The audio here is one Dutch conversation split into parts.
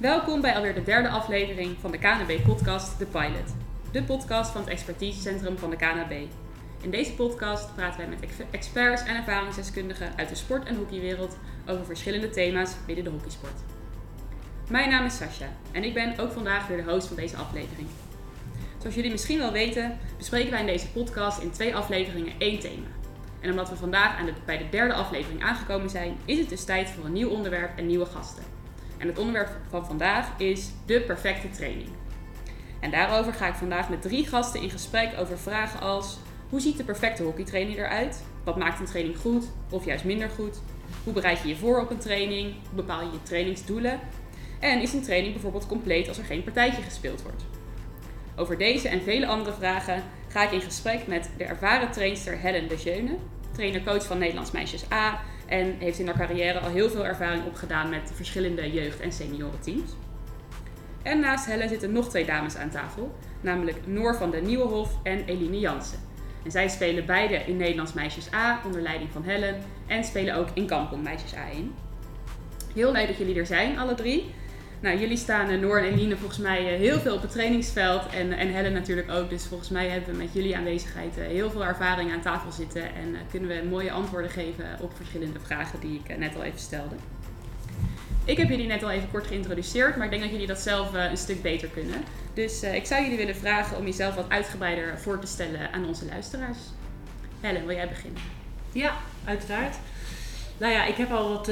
Welkom bij alweer de derde aflevering van de KNB-podcast The Pilot. De podcast van het expertisecentrum van de KNB. In deze podcast praten wij met experts en ervaringsdeskundigen uit de sport- en hockeywereld over verschillende thema's binnen de hockeysport. Mijn naam is Sascha en ik ben ook vandaag weer de host van deze aflevering. Zoals jullie misschien wel weten, bespreken wij in deze podcast in twee afleveringen één thema. En omdat we vandaag aan de, bij de derde aflevering aangekomen zijn, is het dus tijd voor een nieuw onderwerp en nieuwe gasten. En het onderwerp van vandaag is de perfecte training. En daarover ga ik vandaag met drie gasten in gesprek over vragen als: hoe ziet de perfecte hockeytraining eruit? Wat maakt een training goed of juist minder goed? Hoe bereid je je voor op een training? Hoe bepaal je je trainingsdoelen? En is een training bijvoorbeeld compleet als er geen partijtje gespeeld wordt? Over deze en vele andere vragen ga ik in gesprek met de ervaren trainster Helen de Jeune, trainer-coach van Nederlands Meisjes A en heeft in haar carrière al heel veel ervaring opgedaan met verschillende jeugd- en seniorenteams. En naast Helen zitten nog twee dames aan tafel, namelijk Noor van den Nieuwenhof en Eline Jansen. En zij spelen beide in Nederlands Meisjes A onder leiding van Helen en spelen ook in Kampong Meisjes A in. Heel leuk dat jullie er zijn, alle drie. Nou, jullie staan, eh, Noor en Eline, volgens mij eh, heel veel op het trainingsveld. En, en Helen natuurlijk ook. Dus volgens mij hebben we met jullie aanwezigheid eh, heel veel ervaring aan tafel zitten. En kunnen we mooie antwoorden geven op verschillende vragen die ik net al even stelde. Ik heb jullie net al even kort geïntroduceerd, maar ik denk dat jullie dat zelf een stuk beter kunnen. Dus ik zou jullie willen vragen om jezelf wat uitgebreider voor te stellen aan onze luisteraars. Helen, wil jij beginnen? Ja, uiteraard. Nou ja, ik heb al wat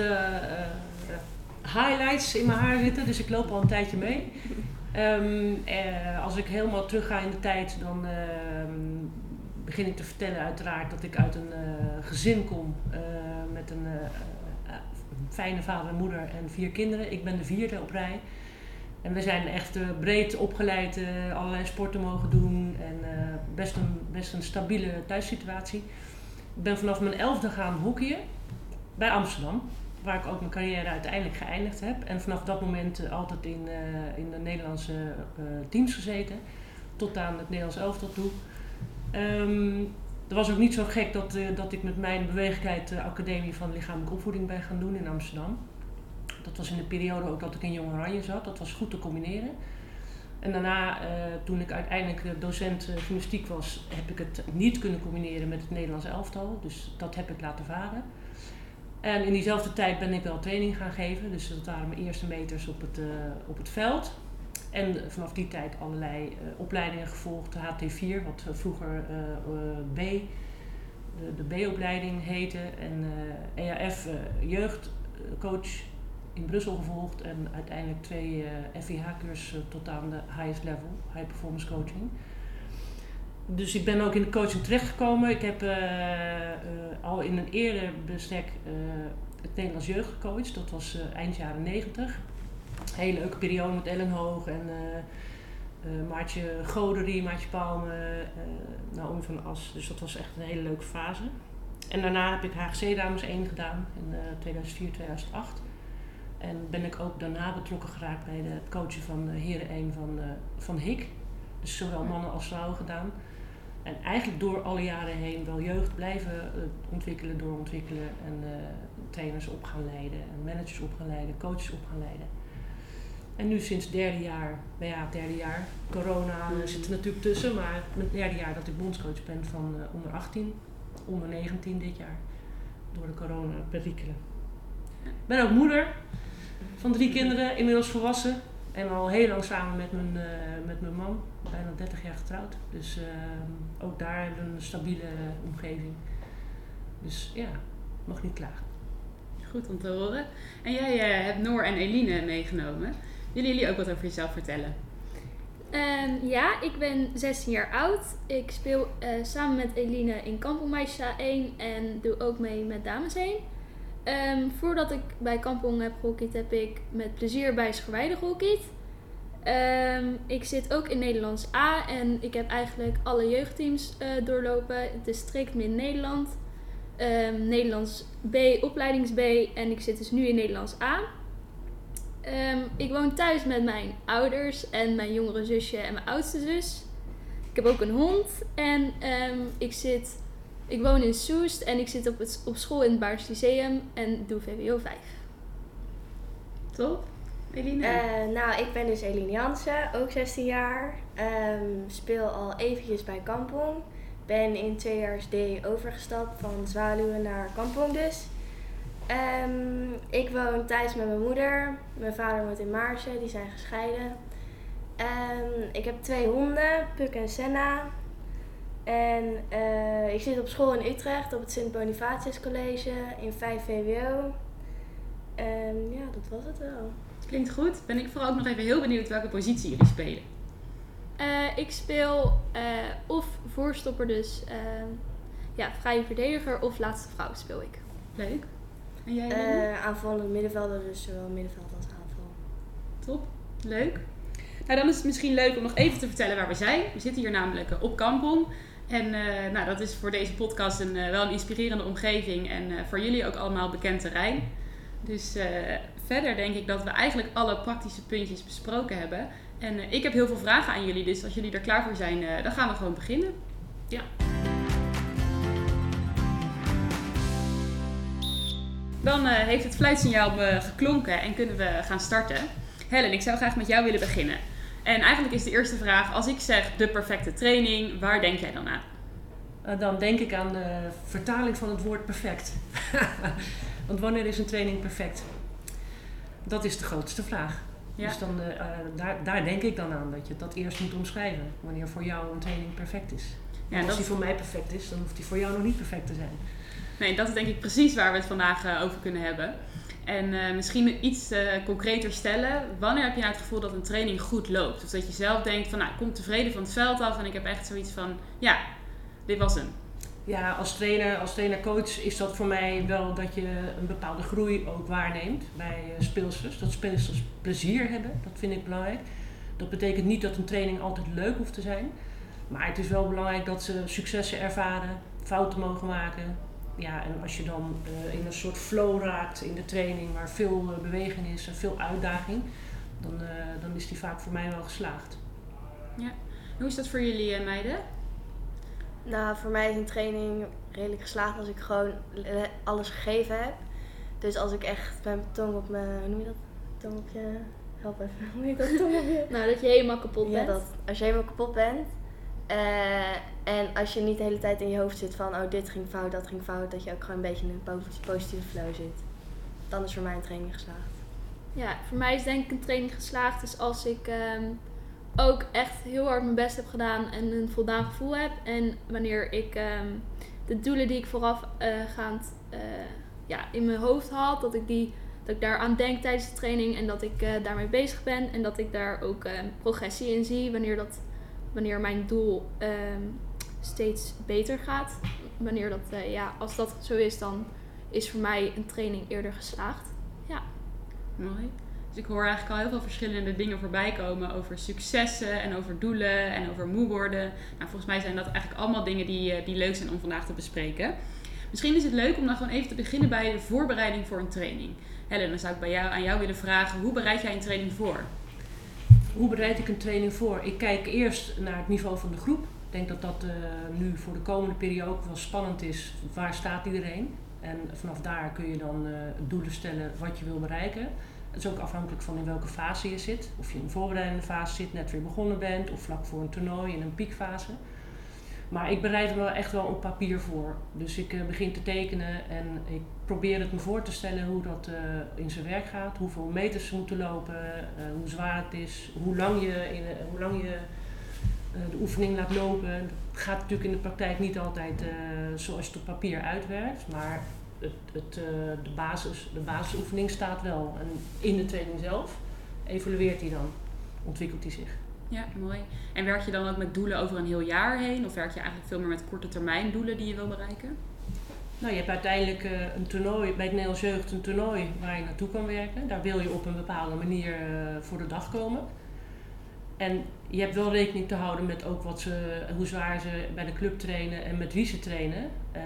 highlights in mijn haar zitten, dus ik loop al een tijdje mee. Ehm, eh, als ik helemaal terug ga in de tijd, dan ehm, begin ik te vertellen uiteraard dat ik uit een uh, gezin kom uh, met een fijne vader en moeder en vier kinderen. Ik ben de vierde op rij. En we zijn echt breed opgeleid, allerlei sporten mogen doen en best, een, best een stabiele thuissituatie. Ik ben vanaf mijn elfde gaan hockeyen bij Amsterdam waar ik ook mijn carrière uiteindelijk geëindigd heb. En vanaf dat moment uh, altijd in, uh, in de Nederlandse uh, teams gezeten. Tot aan het Nederlands elftal toe. Um, dat was ook niet zo gek dat, dat ik met mijn beweeglijkheid de Academie van Lichamelijke Opvoeding ben gaan doen in Amsterdam. Dat was in de periode ook dat ik in Jong Oranje zat. Dat was goed te combineren. En daarna, toen ik uiteindelijk docent gymnastiek was, heb ik het niet kunnen combineren met het Nederlands elftal. Dus dat heb ik laten varen. En in diezelfde tijd ben ik wel training gaan geven. Dus dat waren mijn eerste meters op het, uh, op het veld. En vanaf die tijd allerlei uh, opleidingen gevolgd. De HT4, wat vroeger uh, B, de, de B-opleiding heette. En EAF jeugdcoach in Brussel gevolgd. En uiteindelijk twee FIH-cursussen tot aan de highest level, high performance coaching dus ik ben ook in de coaching terechtgekomen. Ik heb uh, uh, al in een eerder bestek uh, het Nederlands jeugd gecoacht. Dat was eind jaren 90. Hele leuke periode met Ellen Hoog en Maartje Goderie, Maartje Palme, Naomi van As. Dus dat was echt een hele leuke fase. En daarna heb ik HGC Dames 1 gedaan in 2004, 2008. En ben ik ook daarna betrokken geraakt bij het coachen van Heren 1 van, van HIK. Dus zowel mannen als vrouwen gedaan. En eigenlijk door alle jaren heen wel jeugd blijven uh, ontwikkelen, doorontwikkelen. En uh, trainers op gaan leiden, en managers op gaan leiden, coaches op gaan leiden. En nu sinds het derde jaar, nou ja, derde jaar, corona mm. zit er natuurlijk tussen, maar het derde jaar dat ik bondscoach ben van uh, onder 18, onder 19 dit jaar, door de corona perikelen. Ik ben ook moeder van drie kinderen, inmiddels volwassen. En al heel lang samen met mijn, uh, met mijn man, bijna 30 jaar getrouwd. Dus uh, ook daar hebben we een stabiele omgeving. Dus ja, mag niet klagen. Goed om te horen. En jij uh, hebt Noor en Eline meegenomen. Willen jullie ook wat over jezelf vertellen? Um, ja, ik ben 16 jaar oud. Ik speel samen met Eline in Kampong Meisjes 1 en doe ook mee met Dames 1. Um, voordat ik bij Kampong heb gehockeyd, heb ik met plezier bij Scherweide gehockeyd. Um, ik zit ook in Nederlands A en ik heb eigenlijk alle jeugdteams uh, doorlopen. Het is strikt min Nederland. Um, Nederlands B, opleidings B en ik zit dus nu in Nederlands A. ik woon thuis met mijn ouders en mijn jongere zusje en mijn oudste zus. Ik heb ook een hond en ik zit ik woon in Soest en ik zit op, het, op school in het Baars Lyceum en doe VWO 5. Top. Eline? Eh, nou, ik ben dus Eline Jansen, ook 16 jaar. Ehm, speel al eventjes bij Kampong. Ben in tweejaars D overgestapt van Zwaluwen naar Kampong dus. Ehm, ik woon thuis met mijn moeder. Mijn vader woont in Maarsen, die zijn gescheiden. Ehm, ik heb twee honden, Puk en Senna. En eh, ik zit op school in Utrecht op het Sint Bonifatius College in 5 VWO. En ja, dat was het wel. Klinkt goed. Ben ik vooral ook nog even heel benieuwd welke positie jullie spelen. Eh, ik speel eh, of voorstopper, dus eh, ja, vrije verdediger, of laatste vrouw speel ik. Leuk. En jij? Eh aanvallende middenvelder, dus zowel middenveld als aanval. Top. Leuk. Nou, dan is het misschien leuk om nog even te vertellen waar we zijn. We zitten hier namelijk op Kampong. En eh, nou, dat is voor deze podcast een, eh, wel een inspirerende omgeving. En eh, voor jullie ook allemaal bekend terrein. Dus verder denk ik dat we eigenlijk alle praktische puntjes besproken hebben. En ik heb heel veel vragen aan jullie. Dus als jullie er klaar voor zijn, dan gaan we gewoon beginnen. Ja. Dan heeft het fluitsignaal eh, geklonken en kunnen we gaan starten. Helen, ik zou graag met jou willen beginnen. En eigenlijk is de eerste vraag, als ik zeg de perfecte training, waar denk jij dan aan? Eh, dan denk ik aan de vertaling van het woord perfect. Want wanneer is een training perfect? Dat is de grootste vraag. Ja. Dus dan, eh, eh, daar, daar denk ik dan aan, dat je dat eerst moet omschrijven. Wanneer voor jou een training perfect is. Ja, En als die voor mij perfect is, dan hoeft die voor jou nog niet perfect te zijn. nee, dat is denk ik precies waar we het vandaag over kunnen hebben. En eh, misschien iets eh, concreter stellen. Wanneer heb je nou het gevoel dat een training goed loopt? Of dat je zelf denkt van, nou, ik kom tevreden van het veld af en ik heb echt zoiets van, ja, dit was hem. Ja, als trainer, als trainer-coach is dat voor mij wel dat je een bepaalde groei ook waarneemt bij eh, speelsters. Dat speelsters plezier hebben, dat vind ik belangrijk. Dat betekent niet dat een training altijd leuk hoeft te zijn. Maar het is wel belangrijk dat ze successen ervaren, fouten mogen maken. Ja, en als je dan eh, in een soort flow raakt in de training waar veel eh, beweging is en veel uitdaging, dan, eh, dan is die vaak voor mij wel geslaagd. Hoe is dat voor jullie eh, meiden? Nou, voor mij is een training redelijk geslaagd als ik gewoon le- alles gegeven heb. Dus als ik echt met mijn tong op mijn, hoe noem je dat? Tong op je, help even, hoe heet dat? Tong op je? Nou, dat je helemaal kapot Ja, bent. dat. Als je helemaal kapot bent. Eh, en als je niet de hele tijd in je hoofd zit van, oh dit ging fout, dat ging fout. Dat je ook gewoon een beetje in een po- positieve flow zit. Dan is voor mij een training geslaagd. Ja, voor mij is denk ik een training geslaagd. Dus als ik ehm, ook echt heel hard mijn best heb gedaan en een voldaan gevoel heb. En wanneer ik ehm, de doelen die ik voorafgaand eh ja, in mijn hoofd had, dat ik, die, dat ik daar aan denk tijdens de training en dat ik eh, daarmee bezig ben. En dat ik daar ook ehm, progressie in zie wanneer, dat, wanneer mijn doel ehm, steeds beter gaat. Wanneer dat, eh, ja, als dat zo is, dan is voor mij een training eerder geslaagd. Mooi. Dus ik hoor eigenlijk al heel veel verschillende dingen voorbij komen over successen en over doelen en over moe worden. Nou, volgens mij zijn dat eigenlijk allemaal dingen die, eh, die leuk zijn om vandaag te bespreken. Misschien is het leuk om dan gewoon even te beginnen bij de voorbereiding voor een training. Helen, dan zou ik bij jou, aan jou willen vragen, hoe bereid jij een training voor? Hoe bereid ik een training voor? Ik kijk eerst naar het niveau van de groep. Ik denk dat dat eh, nu voor de komende periode ook wel spannend is. Waar staat iedereen? En vanaf daar kun je dan eh, doelen stellen wat je wil bereiken. Het is ook afhankelijk van in welke fase je zit. Of je in een voorbereidende fase zit, net weer begonnen bent, of vlak voor een toernooi in een piekfase. Maar ik bereid me echt wel op papier voor. Dus ik eh, begin te tekenen en ik probeer het me voor te stellen hoe dat eh, in zijn werk gaat. Hoeveel meters ze moeten lopen, eh, hoe zwaar het is, hoe lang je, in, eh, hoe lang je de oefening laat lopen. Het gaat natuurlijk in de praktijk niet altijd zoals je het op papier uitwerkt. Maar het, het, de, basis, de basisoefening staat wel. En in de training zelf evalueert hij dan, ontwikkelt hij zich. Ja, mooi. En werk je dan ook met doelen over een heel jaar heen? Of werk je eigenlijk veel meer met korte termijn doelen die je wil bereiken? Nou, je hebt uiteindelijk eh, een toernooi, bij het Nederlands Jeugd een toernooi waar je naartoe kan werken. Daar wil je op een bepaalde manier eh, voor de dag komen. En je hebt wel rekening te houden met ook wat ze, hoe zwaar ze bij de club trainen en met wie ze trainen. eh,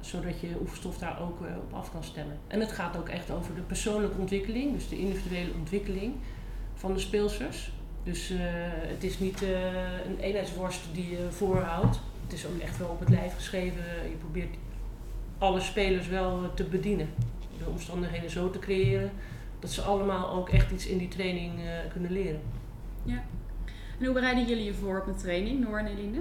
zodat je oefenstof daar ook op af kan stemmen. En het gaat ook echt over de persoonlijke ontwikkeling, dus de individuele ontwikkeling van de speelsters. Dus het is niet een eenheidsworst die je voorhoudt. Het is ook echt wel op het lijf geschreven. Je probeert alle spelers wel te bedienen. De omstandigheden zo te creëren dat ze allemaal ook echt iets in die training eh, kunnen leren. En hoe bereiden jullie je voor op een training, Noor en Eline?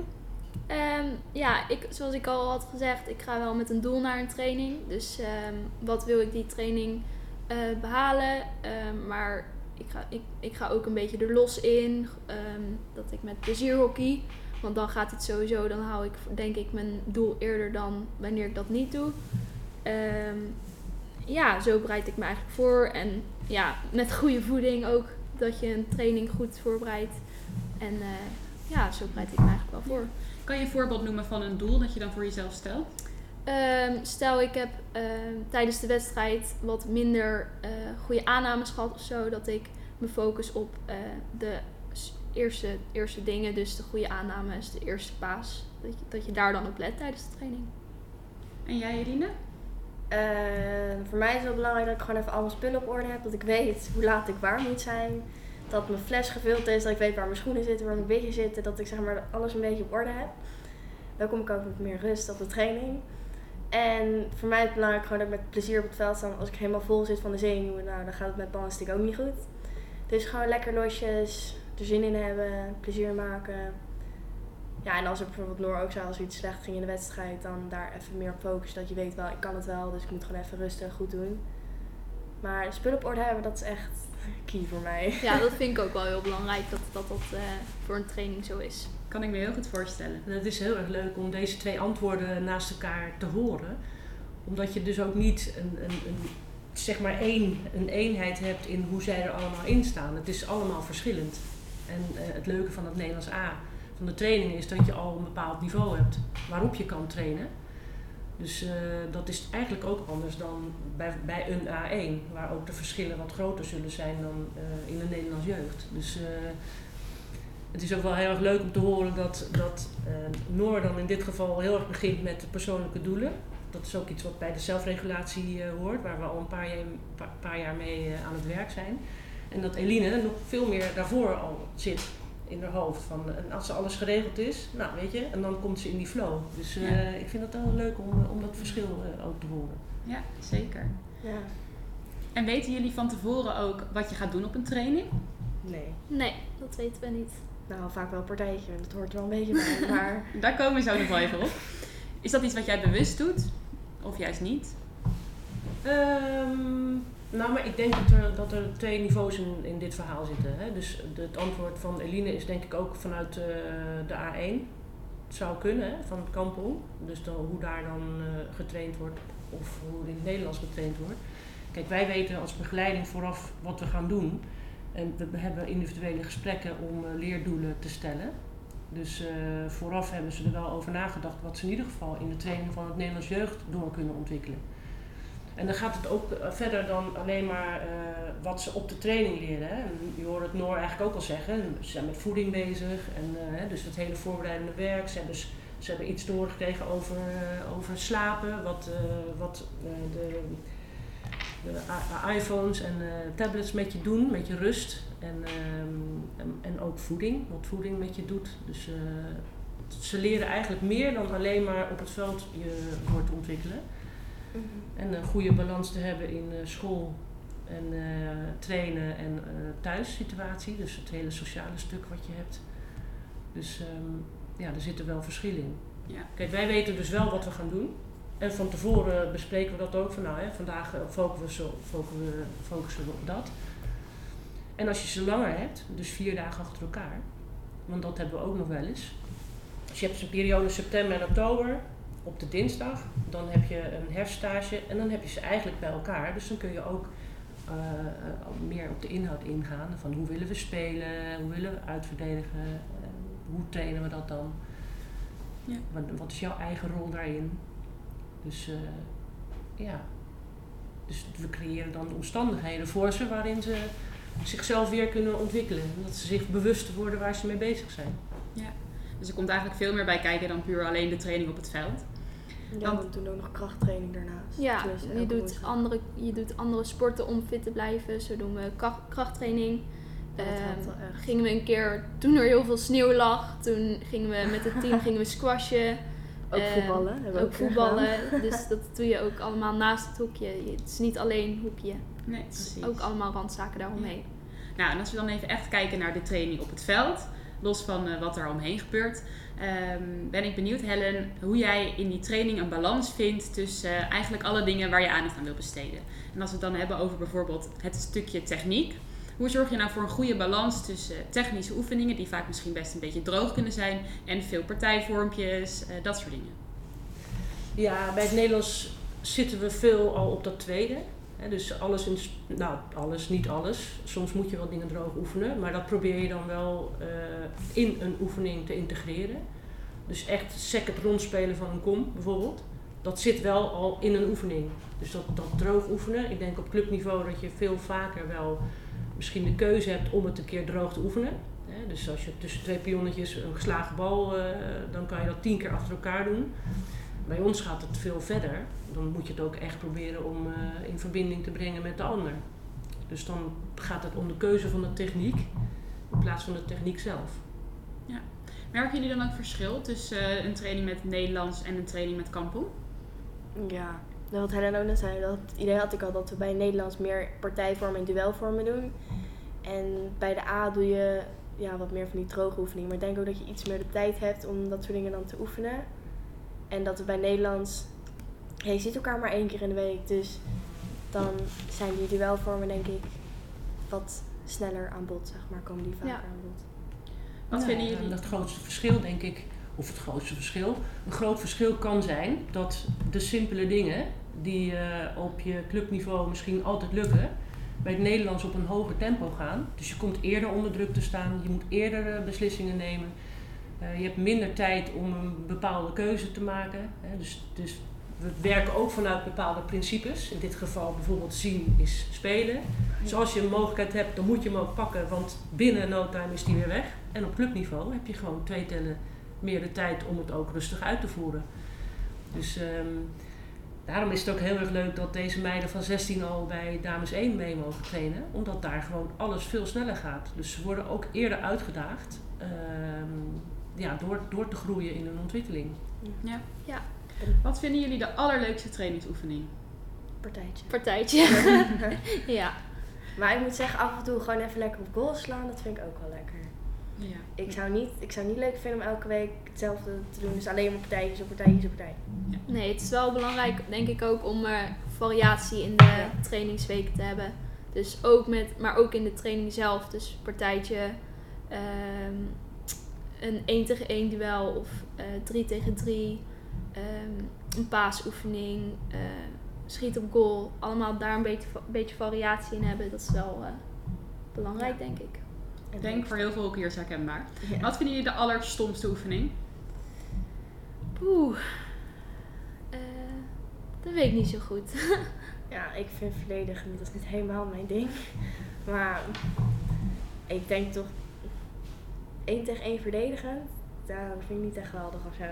Ehm, ja, ik, zoals ik al had gezegd, ik ga wel met een doel naar een training. Dus ehm, wat wil ik die training eh, behalen? Ehm, maar ik ga, ik, ik ga ook een beetje er los in. ehm, dat ik met plezier hockey. Want dan gaat het sowieso, dan hou ik denk ik mijn doel eerder dan wanneer ik dat niet doe. Ehm, ja, zo bereid ik me eigenlijk voor. En ja, met goede voeding ook. Dat je een training goed voorbereidt. En eh, ja, zo bereid ik me eigenlijk wel voor. Kan je een voorbeeld noemen van een doel dat je dan voor jezelf stelt? Ehm, stel ik heb ehm, tijdens de wedstrijd wat minder eh, goede aannames gehad of zo. Dat ik me focus op eh, de eerste, eerste dingen. Dus de goede aannames, de eerste paas. Dat je, dat je daar dan op let tijdens de training. En jij, Eline? Eh, voor mij is het wel belangrijk dat ik gewoon even al mijn spullen op orde heb. Dat ik weet hoe laat ik waar moet zijn. Dat mijn fles gevuld is. Dat ik weet waar mijn schoenen zitten, waar mijn biggen zitten. Dat ik zeg maar alles een beetje op orde heb. Dan kom ik ook met meer rust op de training. En voor mij is het belangrijk gewoon dat ik met plezier op het veld sta. Want Als ik helemaal vol zit van de zenuwen, nou, dan gaat het met ballenstick ook niet goed. Dus gewoon lekker losjes, er zin in hebben, plezier maken. Ja, en als er bijvoorbeeld Noor ook zei, als er iets slecht ging in de wedstrijd, dan daar even meer op focussen. Dat je weet wel, ik kan het wel, dus ik moet gewoon even rustig goed doen. Maar spullen op orde hebben, dat is echt key voor mij. Ja, dat vind ik ook wel heel belangrijk. Dat dat, dat eh, voor een training zo is. Kan ik me heel goed voorstellen. En het is heel erg leuk om deze twee antwoorden naast elkaar te horen. Omdat je dus ook niet een, een, een, zeg maar één, een eenheid hebt in hoe zij er allemaal in staan. Het is allemaal verschillend. En eh, het leuke van het Nederlands A van de training is dat je al een bepaald niveau hebt waarop je kan trainen. Dus eh, dat is eigenlijk ook anders dan bij, bij een A1, waar ook de verschillen wat groter zullen zijn dan eh, in de Nederlands jeugd. Dus het is ook wel heel erg leuk om te horen dat, dat Noor dan in dit geval heel erg begint met de persoonlijke doelen. Dat is ook iets wat bij de zelfregulatie hoort, waar we al een paar jaar, paar, jaar mee aan het werk zijn. En dat Eline nog veel meer daarvoor al zit in haar hoofd. Van, en als alles geregeld is, nou weet je, en dan komt ze in die flow. Dus eh, Ja. ik vind het wel leuk om, om dat verschil eh, ook te horen. Ja, zeker. Ja. En weten jullie van tevoren ook wat je gaat doen op een training? Nee. Nee, dat weten we niet. Nou, vaak wel een partijtje, dat hoort er wel een beetje bij. Maar Daar komen we zo nog wel even op. Is dat iets wat jij bewust doet? Of juist niet? Ehm, nou, maar ik denk dat er, dat er twee niveaus in, in dit verhaal zitten. Hè? Dus het antwoord van Eline is denk ik ook vanuit eh, de A1. Het zou kunnen, hè, van het kampong. Dus hoe daar dan eh, getraind wordt of hoe in het Nederlands getraind wordt. Kijk, wij weten als begeleiding vooraf wat we gaan doen. En we hebben individuele gesprekken om eh, leerdoelen te stellen. Dus vooraf hebben ze er wel over nagedacht wat ze in ieder geval in de training van het Nederlands jeugd door kunnen ontwikkelen. En dan gaat het ook eh, verder dan alleen maar eh, wat ze op de training leren. Hè. Je hoort het Noor eigenlijk ook al zeggen. Ze zijn met voeding bezig. En, eh, dus het hele voorbereidende werk. Ze hebben, ze hebben iets doorgekregen over, over slapen. Wat, wat de, de iPhones en tablets met je doen. Met je rust. En, ehm, en, en ook voeding. Wat voeding met je doet. Dus ze leren eigenlijk meer dan alleen maar op het veld je wordt ontwikkelen. En een goede balans te hebben in eh, school en eh, trainen en eh thuissituatie. Dus het hele sociale stuk wat je hebt. Dus ehm, ja, er zitten wel verschillen in. Ja. Kijk, wij weten dus wel wat we gaan doen. En van tevoren bespreken we dat ook. Van nou, hè, vandaag focussen focussen, we, focussen we op dat. En als je ze langer hebt, dus vier dagen achter elkaar. Want dat hebben we ook nog wel eens. Dus je hebt een periode september en oktober op de dinsdag. Dan heb je een herfststage en dan heb je ze eigenlijk bij elkaar. Dus dan kun je ook eh, meer op de inhoud ingaan. Van hoe willen we spelen, hoe willen we uitverdedigen, eh, hoe trainen we dat dan. Ja. Wat, wat is jouw eigen rol daarin? Dus eh, ja. Dus we creëren dan de omstandigheden voor ze waarin ze zichzelf weer kunnen ontwikkelen. En dat ze zich bewust worden waar ze mee bezig zijn. Dus er komt eigenlijk veel meer bij kijken dan puur alleen de training op het veld. Ja, we doen ook nog krachttraining daarnaast. Ja, Tenminste, je elke doet, woensdag. andere, je doet andere sporten om fit te blijven. Zo doen we kracht, krachttraining. Ja, Ehm, gingen we een keer, toen er heel veel sneeuw lag, toen gingen we met het team gingen we squashen. Ook Ehm, voetballen. hebben we ook voetballen. Dus dat doe je ook allemaal naast het hoekje. Je- Het is niet alleen hoekje. Nee, Het is precies. ook allemaal randzaken daaromheen. Nou, en als we dan even echt kijken naar de training op het veld, los van eh, wat er omheen gebeurt, ehm, ben ik benieuwd, Helen, hoe jij in die training een balans vindt tussen eh, eigenlijk alle dingen waar je aandacht aan wil besteden. En als we het dan hebben over bijvoorbeeld het stukje techniek, hoe zorg je nou voor een goede balans tussen technische oefeningen, die vaak misschien best een beetje droog kunnen zijn, en veel partijvormpjes, eh, dat soort dingen? Ja, bij het Nederlands zitten we veel al op dat tweede. Dus alles in, nou alles, niet alles. Soms moet je wel dingen droog oefenen, maar dat probeer je dan wel eh, in een oefening te integreren. Dus echt second rondspelen van een kom bijvoorbeeld. Dat zit wel al in een oefening. Dus dat, dat droog oefenen. Ik denk op clubniveau dat je veel vaker wel misschien de keuze hebt om het een keer droog te oefenen. Dus als je tussen twee pionnetjes een geslagen bal, eh, dan kan je dat tien keer achter elkaar doen. Bij ons gaat het veel verder. Dan moet je het ook echt proberen om eh, in verbinding te brengen met de ander. Dus dan gaat het om de keuze van de techniek in plaats van de techniek zelf. Merken jullie dan ook verschil tussen eh, een training met Nederlands en een training met kampong? Ja, wat Helen ook net zei, dat idee had ik al dat we bij Nederlands meer partijvormen en duelvormen doen. En bij de A doe je ja, wat meer van die droge oefeningen. Maar ik denk ook dat je iets meer de tijd hebt om dat soort dingen dan te oefenen. En dat we bij Nederlands, ja, je ziet elkaar maar één keer in de week. Dus dan zijn die duelvormen denk ik wat sneller aan bod, zeg maar. Komen die vaker Ja. aan bod. Wat vinden en jullie? Het grootste verschil, denk ik, of het grootste verschil, een groot verschil kan zijn dat de simpele dingen die eh, op je clubniveau misschien altijd lukken, bij het Nederlands op een hoger tempo gaan. Dus je komt eerder onder druk te staan, je moet eerder eh, beslissingen nemen. Eh, je hebt minder tijd om een bepaalde keuze te maken. Hè. Dus, dus we werken ook vanuit bepaalde principes. In dit geval bijvoorbeeld zien is spelen. Dus als je een mogelijkheid hebt, dan moet je hem ook pakken, want binnen no time is die weer weg. En op clubniveau heb je gewoon twee tellen meer de tijd om het ook rustig uit te voeren. Dus ehm, daarom is het ook heel erg leuk dat deze meiden van 16 al bij dames 1 mee mogen trainen. Omdat daar gewoon alles veel sneller gaat. Dus ze worden ook eerder uitgedaagd ehm, ja, door, door te groeien in hun ontwikkeling. Ja. Ja. Wat vinden jullie de allerleukste trainingsoefening? Partijtje. Partijtje. ja. Maar ik moet zeggen, af en toe gewoon even lekker op goal slaan, dat vind ik ook wel lekker. Ja. Ik zou, niet, ik zou niet leuk vinden om elke week hetzelfde te doen. Dus alleen maar partijtjes op partijtjes op partij. Nee, het is wel belangrijk, denk ik ook, om eh, variatie in de Ja. trainingsweken te hebben. Dus ook met, maar ook in de training zelf. Dus partijtje, ehm, een 1 tegen 1 duel of eh 3 tegen 3, ehm, een paasoefening, eh, schiet op goal. Allemaal daar een beetje, beetje variatie in hebben. Dat is wel eh, belangrijk, denk ik. Ik denk voor heel veel hockeyers herkenbaar. Ja. Wat vinden jullie de allerstomste oefening? Oeh, Eh, dat weet ik niet zo goed. Ja, ik vind verdedigen, dat is niet helemaal mijn ding. Maar ik denk toch 1 tegen 1 verdedigen, dat vind ik niet echt geweldig of zo.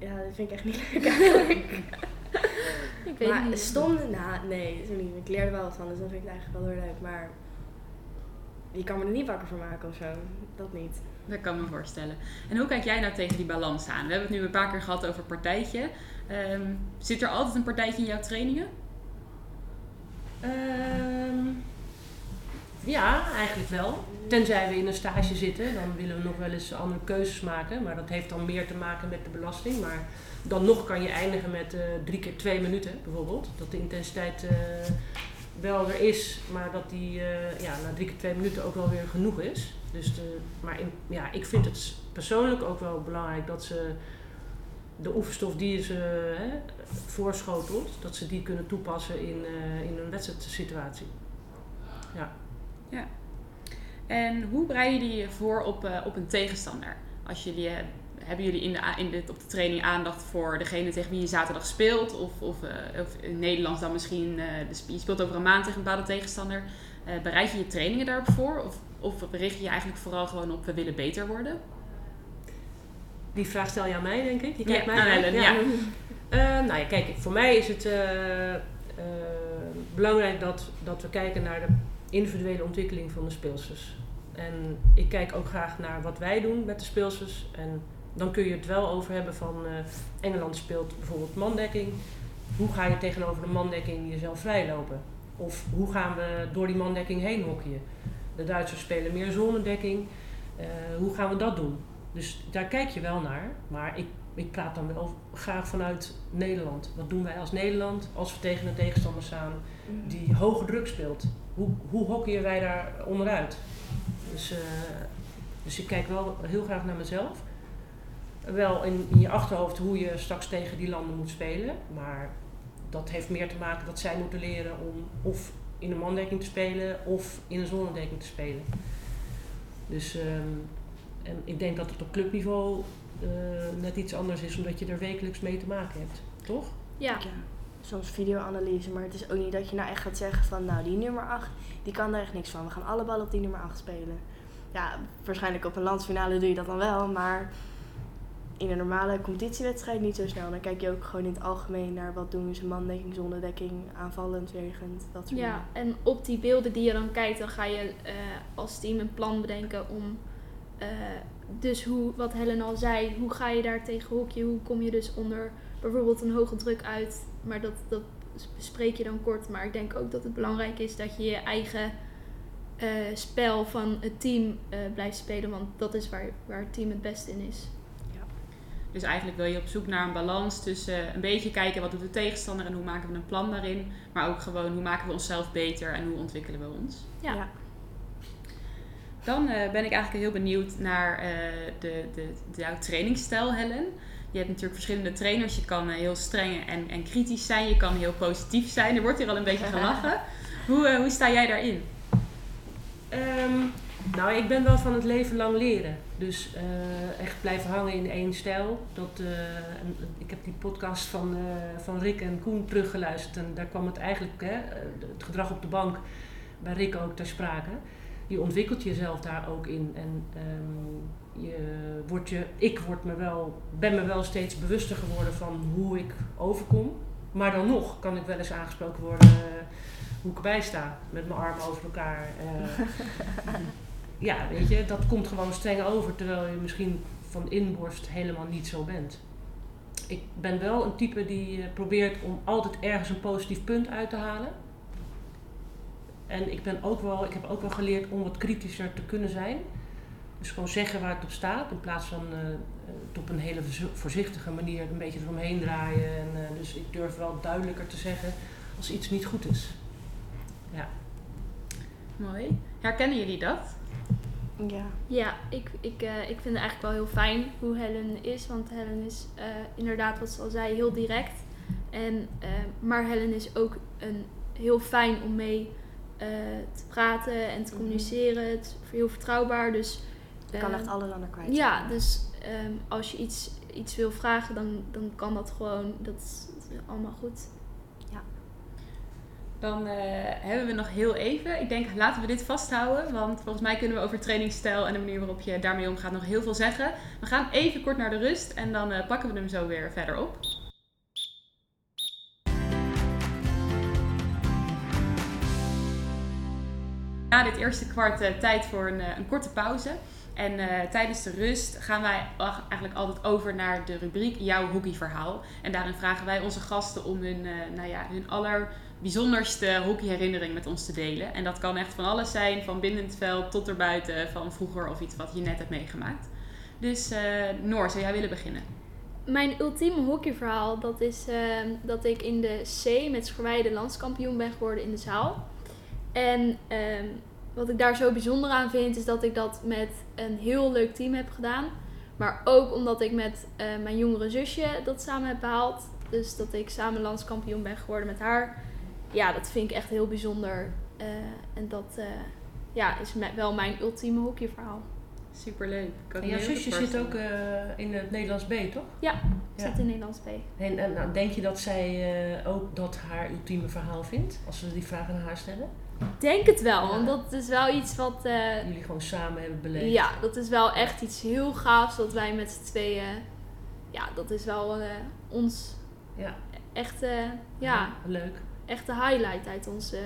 Ja, dat vind ik echt niet leuk eigenlijk. ik weet maar niet. stom, nou nee, zo niet. Ik leer er wel wat van, dus dan vind ik het eigenlijk wel heel leuk. Maar je kan me er niet wakker voor maken of zo. Dat niet. Dat kan me voorstellen. En hoe kijk jij nou tegen die balans aan? We hebben het nu een paar keer gehad over partijtje. Ehm, zit er altijd een partijtje in jouw trainingen? Ehm, ja, eigenlijk wel. Tenzij we in een stage zitten, dan willen we nog wel eens andere keuzes maken. Maar dat heeft dan meer te maken met de belasting. Maar dan nog kan je eindigen met eh, drie keer twee minuten bijvoorbeeld. Dat de intensiteit eh, wel er is, maar dat die eh, ja, na drie keer twee minuten ook wel weer genoeg is. Dus maar in, ja, ik vind het persoonlijk ook wel belangrijk dat ze de oefenstof die ze hè, voorschotelt, dat ze die kunnen toepassen in, in een wedstrijdsituatie. Ja. En hoe bereiden jullie je voor op, eh, op een tegenstander? Als jullie, eh, hebben jullie in de, in de, op de training aandacht voor degene tegen wie je zaterdag speelt? Of, of, eh, of in Nederlands dan misschien, je speelt over een maand tegen een bepaalde tegenstander. Bereid je je trainingen daarop voor? Of, of richt je je eigenlijk vooral gewoon op we willen beter worden? Die vraag stel je aan mij, denk ik. Je Ja, kijkt mij aan. Ellen, ja. Nou ja, kijk, voor mij is het belangrijk dat, dat we kijken naar de individuele ontwikkeling van de speelsters. En ik kijk ook graag naar wat wij doen met de speelsters. En dan kun je het wel over hebben van eh, Engeland speelt bijvoorbeeld mandekking. Hoe ga je tegenover de mandekking jezelf vrijlopen? Of hoe gaan we door die mandekking heen hockeyen? De Duitsers spelen meer zonnedekking. Uh, hoe gaan we dat doen? Dus daar kijk je wel naar. Maar ik, ik praat dan wel graag vanuit Nederland. Wat doen wij als Nederland als we tegen een tegenstander staan die hoge druk speelt? Hoe, hoe hockeyen wij daar onderuit? Dus, uh, dus ik kijk wel heel graag naar mezelf. Wel in, in je achterhoofd hoe je straks tegen die landen moet spelen. Maar dat heeft meer te maken dat zij moeten leren om of in een mandekking te spelen of in een zonnedekking te spelen. Dus um, en ik denk dat het op clubniveau uh, net iets anders is, omdat je er wekelijks mee te maken hebt, toch? Ja. ja. Soms videoanalyse, maar het is ook niet dat je nou echt gaat zeggen van nou die nummer 8, die kan daar echt niks van. We gaan alle ballen op die nummer 8 spelen. Ja, waarschijnlijk op een landsfinale doe je dat dan wel, maar in een normale competitiewedstrijd niet zo snel. Dan kijk je ook gewoon in het algemeen naar wat doen ze mandekking, zonnedekking, aanvallend, wegend, dat soort ja, dingen. en op die beelden die je dan kijkt, dan ga je uh, als team een plan bedenken om uh, dus hoe, wat Helen al zei, hoe ga je daar tegen hokje? Hoe kom je dus onder bijvoorbeeld een hoge druk uit? Maar dat, dat bespreek je dan kort. Maar ik denk ook dat het belangrijk is dat je je eigen uh, spel van het team uh, blijft spelen. Want dat is waar, waar het team het beste in is. Dus eigenlijk wil je op zoek naar een balans tussen een beetje kijken wat doet de tegenstander en hoe maken we een plan daarin. Maar ook gewoon hoe maken we onszelf beter en hoe ontwikkelen we ons. Ja. ja. Dan uh, ben ik eigenlijk heel benieuwd naar uh, de, de, de, jouw trainingsstijl, Helen. Je hebt natuurlijk verschillende trainers. Je kan uh, heel streng en, en kritisch zijn. Je kan heel positief zijn. Er wordt hier al een beetje gelachen. hoe, hoe sta jij daarin? Um, nou, ik ben wel van het leven lang leren. Dus echt blijven hangen in één stijl. Dat, ik heb die podcast van, van Rick en Koen teruggeluisterd. En daar kwam het eigenlijk, hè, het gedrag op de bank, bij Rick ook ter sprake je ontwikkelt jezelf daar ook in. En um, je wordt je, ik word me wel, ben me wel steeds bewuster geworden van hoe ik overkom. Maar dan nog kan ik wel eens aangesproken worden uh, hoe ik erbij sta. Met mijn armen over elkaar. Uh, ja, weet je, dat komt gewoon streng over. Terwijl je misschien van inborst helemaal niet zo bent. Ik ben wel een type die uh, probeert om altijd ergens een positief punt uit te halen. En ik, ben ook wel, ik heb ook wel geleerd om wat kritischer te kunnen zijn. Dus gewoon zeggen waar het op staat, in plaats van uh, het op een hele voorzichtige manier een beetje eromheen draaien. En, uh, dus ik durf wel duidelijker te zeggen als iets niet goed is. Ja. Mooi. Herkennen jullie dat? Ja. Ja, ik, ik, uh, ik vind het eigenlijk wel heel fijn hoe Helen is. Want Helen is inderdaad, wat ze al zei, heel direct. En, maar Helen is ook een, heel fijn om mee uh, te praten en te mhm. communiceren. Het is heel vertrouwbaar. Dus, je kan echt ehm, alles aan haar kwijt. Ja, dus um, als je iets, iets wil vragen, dan, dan kan dat gewoon. Dat is, allemaal goed. Ja. Dan uh, hebben we nog heel even. Ik denk, laten we dit vasthouden. Want volgens mij kunnen we over trainingsstijl en de manier waarop je daarmee omgaat nog heel veel zeggen. We gaan even kort naar de rust en dan uh, pakken we hem zo weer verder op. Na dit eerste kwart uh, tijd voor een, uh, een, korte pauze. En uh, tijdens de rust gaan wij eigenlijk altijd over naar de rubriek Jouw hockeyverhaal. En daarin vragen wij onze gasten om hun, nou ja, hun allerbijzonderste hockeyherinnering met ons te delen. En dat kan echt van alles zijn, van binnen het veld tot erbuiten, van vroeger of iets wat je net hebt meegemaakt. Dus Noor, zou jij willen beginnen? Mijn ultieme hockeyverhaal, dat is dat ik in de C met Schrwijde landskampioen ben geworden in de zaal. En ehm, wat ik daar zo bijzonder aan vind, is dat ik dat met een heel leuk team heb gedaan. Maar ook omdat ik met uh, mijn jongere zusje dat samen heb behaald. Dus dat ik samen landskampioen ben geworden met haar. Ja, dat vind ik echt heel bijzonder. Uh, en dat uh, ja, is wel mijn ultieme hockeyverhaal. Superleuk. En jouw zusje zit ook in het Nederlands B, toch? Ja, ja. zit in Nederlands B. En, en nou, denk je dat zij ook dat haar ultieme verhaal vindt? Als we die vragen aan haar stellen? Denk het wel, want dat is wel iets wat... Uh, Jullie gewoon samen hebben beleefd. Ja, dat is wel echt iets heel gaafs dat wij met z'n tweeën... Ja, dat is wel uh, ons ja. echte... ja, leuk. Echte highlight uit onze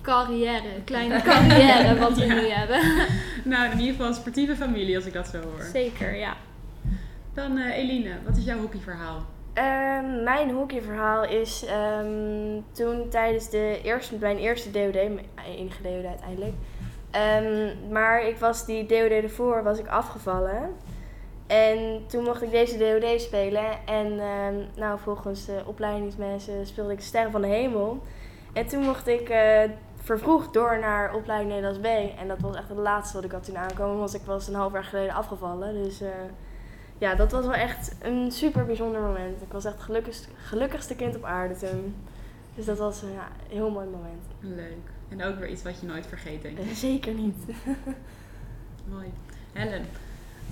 carrière, kleine carrière wat we ja. nu hebben. nou, in ieder geval een sportieve familie als ik dat zo hoor. Zeker, ja. Dan uh, Eline, wat is jouw hockeyverhaal? Ehm, mijn hockeyverhaal is ehm, toen tijdens de eerste, mijn eerste DOD, mijn enige uiteindelijk. Ehm, maar ik was die DOD ervoor was ik afgevallen. En toen mocht ik deze DOD spelen. En nou, volgens de opleidingsmensen speelde ik Sterren van de Hemel. En toen mocht ik eh, vervroegd door naar opleiding Nederlands B. En dat was echt het laatste wat ik had toen aankomen. Want ik was een half jaar geleden afgevallen. Dus eh, ja, dat was wel echt een super bijzonder moment. Ik was echt het gelukkigste, gelukkigste kind op aarde toen. Dus dat was ja, een heel mooi moment. Leuk. En ook weer iets wat je nooit vergeet, denk ik. Eh, zeker niet. Mooi. Helen,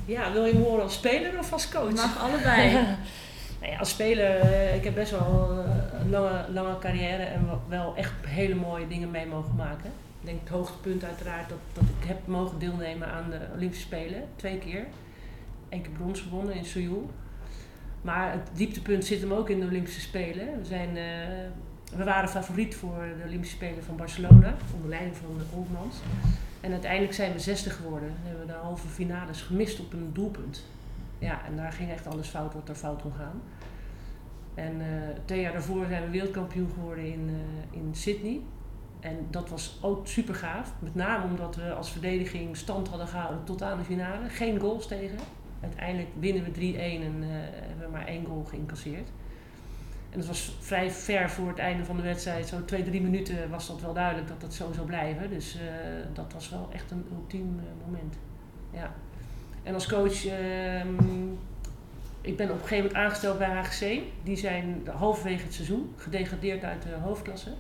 Ja, wil je me horen als speler of als coach? mag allebei. Nou ja, als speler, eh, ik heb best wel eh, een lange, lange carrière en wel- wel echt hele mooie dingen mee mogen maken. Ik denk het hoogtepunt uiteraard dat, dat ik heb mogen deelnemen aan de Olympische Spelen. Twee keer. Eén keer brons gewonnen in Seoul. Maar het dieptepunt zit hem ook in de Olympische Spelen. We, zijn, eh, we waren favoriet voor de Olympische Spelen van Barcelona, onder leiding van de Olmans. En uiteindelijk zijn we zesde geworden. En hebben we de halve finales gemist op een doelpunt. Ja, en daar ging echt alles fout wat er fout kon gaan. En eh, twee jaar daarvoor zijn we wereldkampioen geworden in, eh, in Sydney. En dat was ook super gaaf. Met name omdat we als verdediging stand hadden gehouden tot aan de finale. Geen goals tegen. Uiteindelijk winnen we 3-1 en eh, hebben we maar één goal geïncasseerd. En het was vrij ver voor het einde van de wedstrijd. Zo twee, drie minuten was dat wel duidelijk dat dat zo zou blijven. Dus eh, dat was wel echt een ultiem eh, moment. Ja. En als coach, ehm, ik ben op een gegeven moment aangesteld bij HGC. Die zijn halverwege het seizoen gedegradeerd uit de hoofdklasse.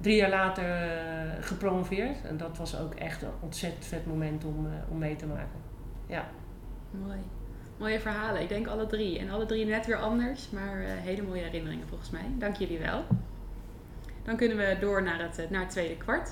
Drie jaar later gepromoveerd. En dat was ook echt een ontzettend vet moment om, om mee te maken. Ja. Mooi. Mooie verhalen. Ik denk alle drie. En alle drie net weer anders, maar eh, hele mooie herinneringen volgens mij. Dank jullie wel. Dan kunnen we door naar het, eh, naar tweede kwart.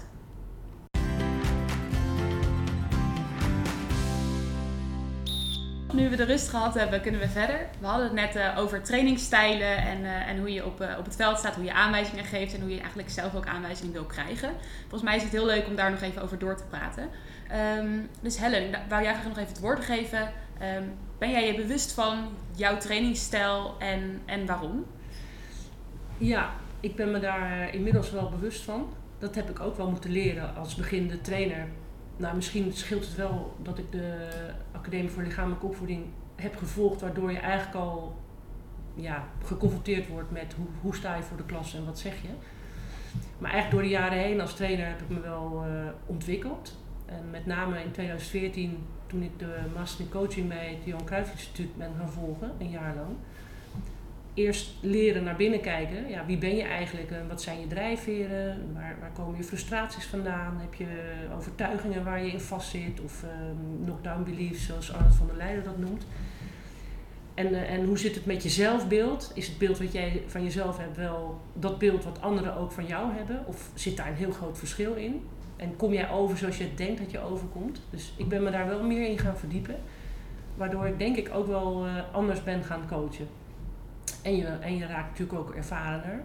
Nu we de rust gehad hebben, kunnen we verder. We hadden het net eh, over trainingsstijlen en, en hoe je op, op het veld staat, hoe je aanwijzingen geeft en hoe je eigenlijk zelf ook aanwijzingen wil krijgen. Volgens mij is het heel leuk om daar nog even over door te praten. Ehm, dus Helen, wou jij graag nog even het woord geven? Ehm, ben jij je bewust van jouw trainingsstijl en, en waarom? Ja, ik ben me daar eh, inmiddels wel bewust van. Dat heb ik ook wel moeten leren als beginnende trainer. Nou, misschien scheelt het wel dat ik de Academie voor Lichamelijke Opvoeding heb gevolgd, waardoor je eigenlijk al ja, geconfronteerd wordt met hoe, hoe sta je voor de klas en wat zeg je. Maar eigenlijk door de jaren heen als trainer heb ik me wel eh, ontwikkeld. En met name in 2014, toen ik de Master in Coaching bij het Johan Cruijff Instituut ben gaan volgen, een jaar lang eerst leren naar binnen kijken. Ja, wie ben je eigenlijk? En wat zijn je drijfveren? Waar, waar komen je frustraties vandaan? Heb je overtuigingen waar je in vastzit? Of ehm knockdown beliefs, zoals Arnold van der Leijden dat noemt. En, eh, en hoe zit het met je zelfbeeld? Is het beeld wat jij van jezelf hebt wel dat beeld wat anderen ook van jou hebben? Of zit daar een heel groot verschil in? En kom jij over zoals je denkt dat je overkomt? Dus ik ben me daar wel meer in gaan verdiepen. Waardoor ik denk ik ook wel eh, anders ben gaan coachen. En je, en je raakt natuurlijk ook ervarener.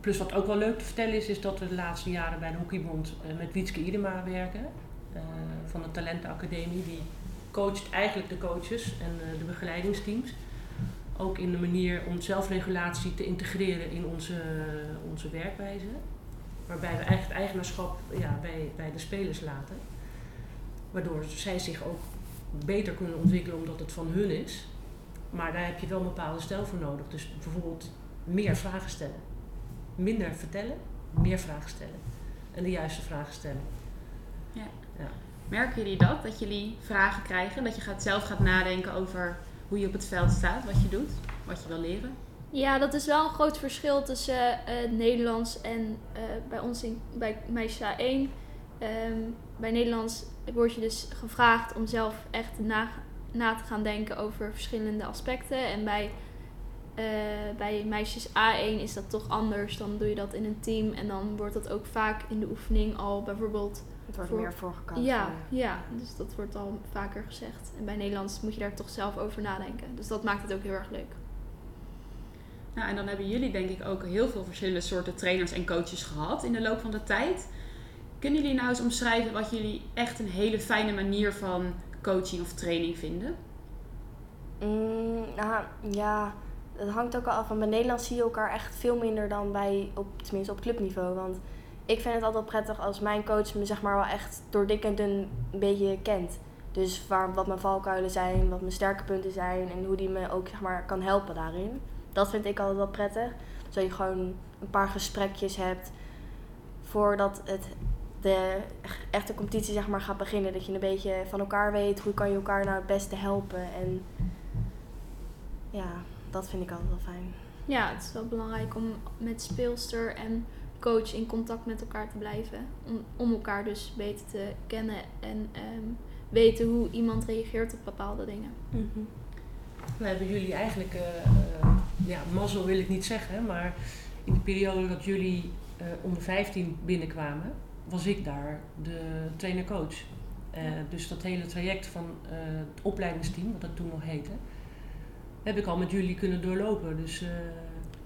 Plus wat ook wel leuk te vertellen is, is dat we de laatste jaren bij de Hockeybond eh, met Wietske Idema werken. eh, van de Talentenacademie. Die coacht eigenlijk de coaches en de begeleidingsteams. Ook in de manier om zelfregulatie te integreren in onze, onze werkwijze. Waarbij we eigenlijk het eigenaarschap ja, bij, bij de spelers laten. Waardoor zij zich ook beter kunnen ontwikkelen omdat het van hun is. Maar daar heb je wel een bepaalde stijl voor nodig. Dus bijvoorbeeld meer vragen stellen. Minder vertellen, meer vragen stellen. En de juiste vragen stellen. Merken jullie dat? Dat jullie vragen krijgen? Dat je gaat, zelf gaat nadenken over hoe je op het veld staat, wat je doet, wat je wil leren? Ja, dat is wel een groot verschil tussen het Nederlands en eh, bij ons in, bij meisjes A1. Ehm, bij Nederlands word je dus gevraagd om zelf echt na, na te gaan denken over verschillende aspecten. En bij, eh, bij meisjes A1 is dat toch anders. Dan doe je dat in een team en dan wordt dat ook vaak in de oefening al bijvoorbeeld Het wordt Voor- meer voorgekant. ja, ja, dus dat wordt al vaker gezegd. En bij Nederlands moet je daar toch zelf over nadenken. Dus dat maakt het ook heel erg leuk. Nou, en dan hebben jullie denk ik ook heel veel verschillende soorten trainers en coaches gehad in de loop van de tijd. Kunnen jullie nou eens omschrijven wat jullie echt een hele fijne manier van coaching of training vinden? Mm, nou, ja, het hangt ook al af. Want bij Nederland zie je elkaar echt veel minder dan bij, op, tenminste op clubniveau. Want ik vind het altijd prettig als mijn coach me zeg maar wel echt door dik en dun een beetje kent. Dus waar, wat mijn valkuilen zijn, wat mijn sterke punten zijn en hoe die me ook zeg maar kan helpen daarin. Dat vind ik altijd wel prettig. Dat je gewoon een paar gesprekjes hebt voordat het de echte competitie zeg maar gaat beginnen. Dat je een beetje van elkaar weet hoe kan je elkaar nou het beste helpen. En ja, dat vind ik altijd wel fijn. Ja, het is wel belangrijk om met speelster en coach in contact met elkaar te blijven. Om, om elkaar dus beter te kennen en ehm, weten hoe iemand reageert op bepaalde dingen. We hebben jullie eigenlijk, eh, eh, ja, mazzel wil ik niet zeggen, maar in de periode dat jullie eh, onder 15 binnenkwamen, was ik daar de trainer-coach. Eh, dus dat hele traject van eh, het opleidingsteam, wat dat toen nog heette, heb ik al met jullie kunnen doorlopen. Dus eh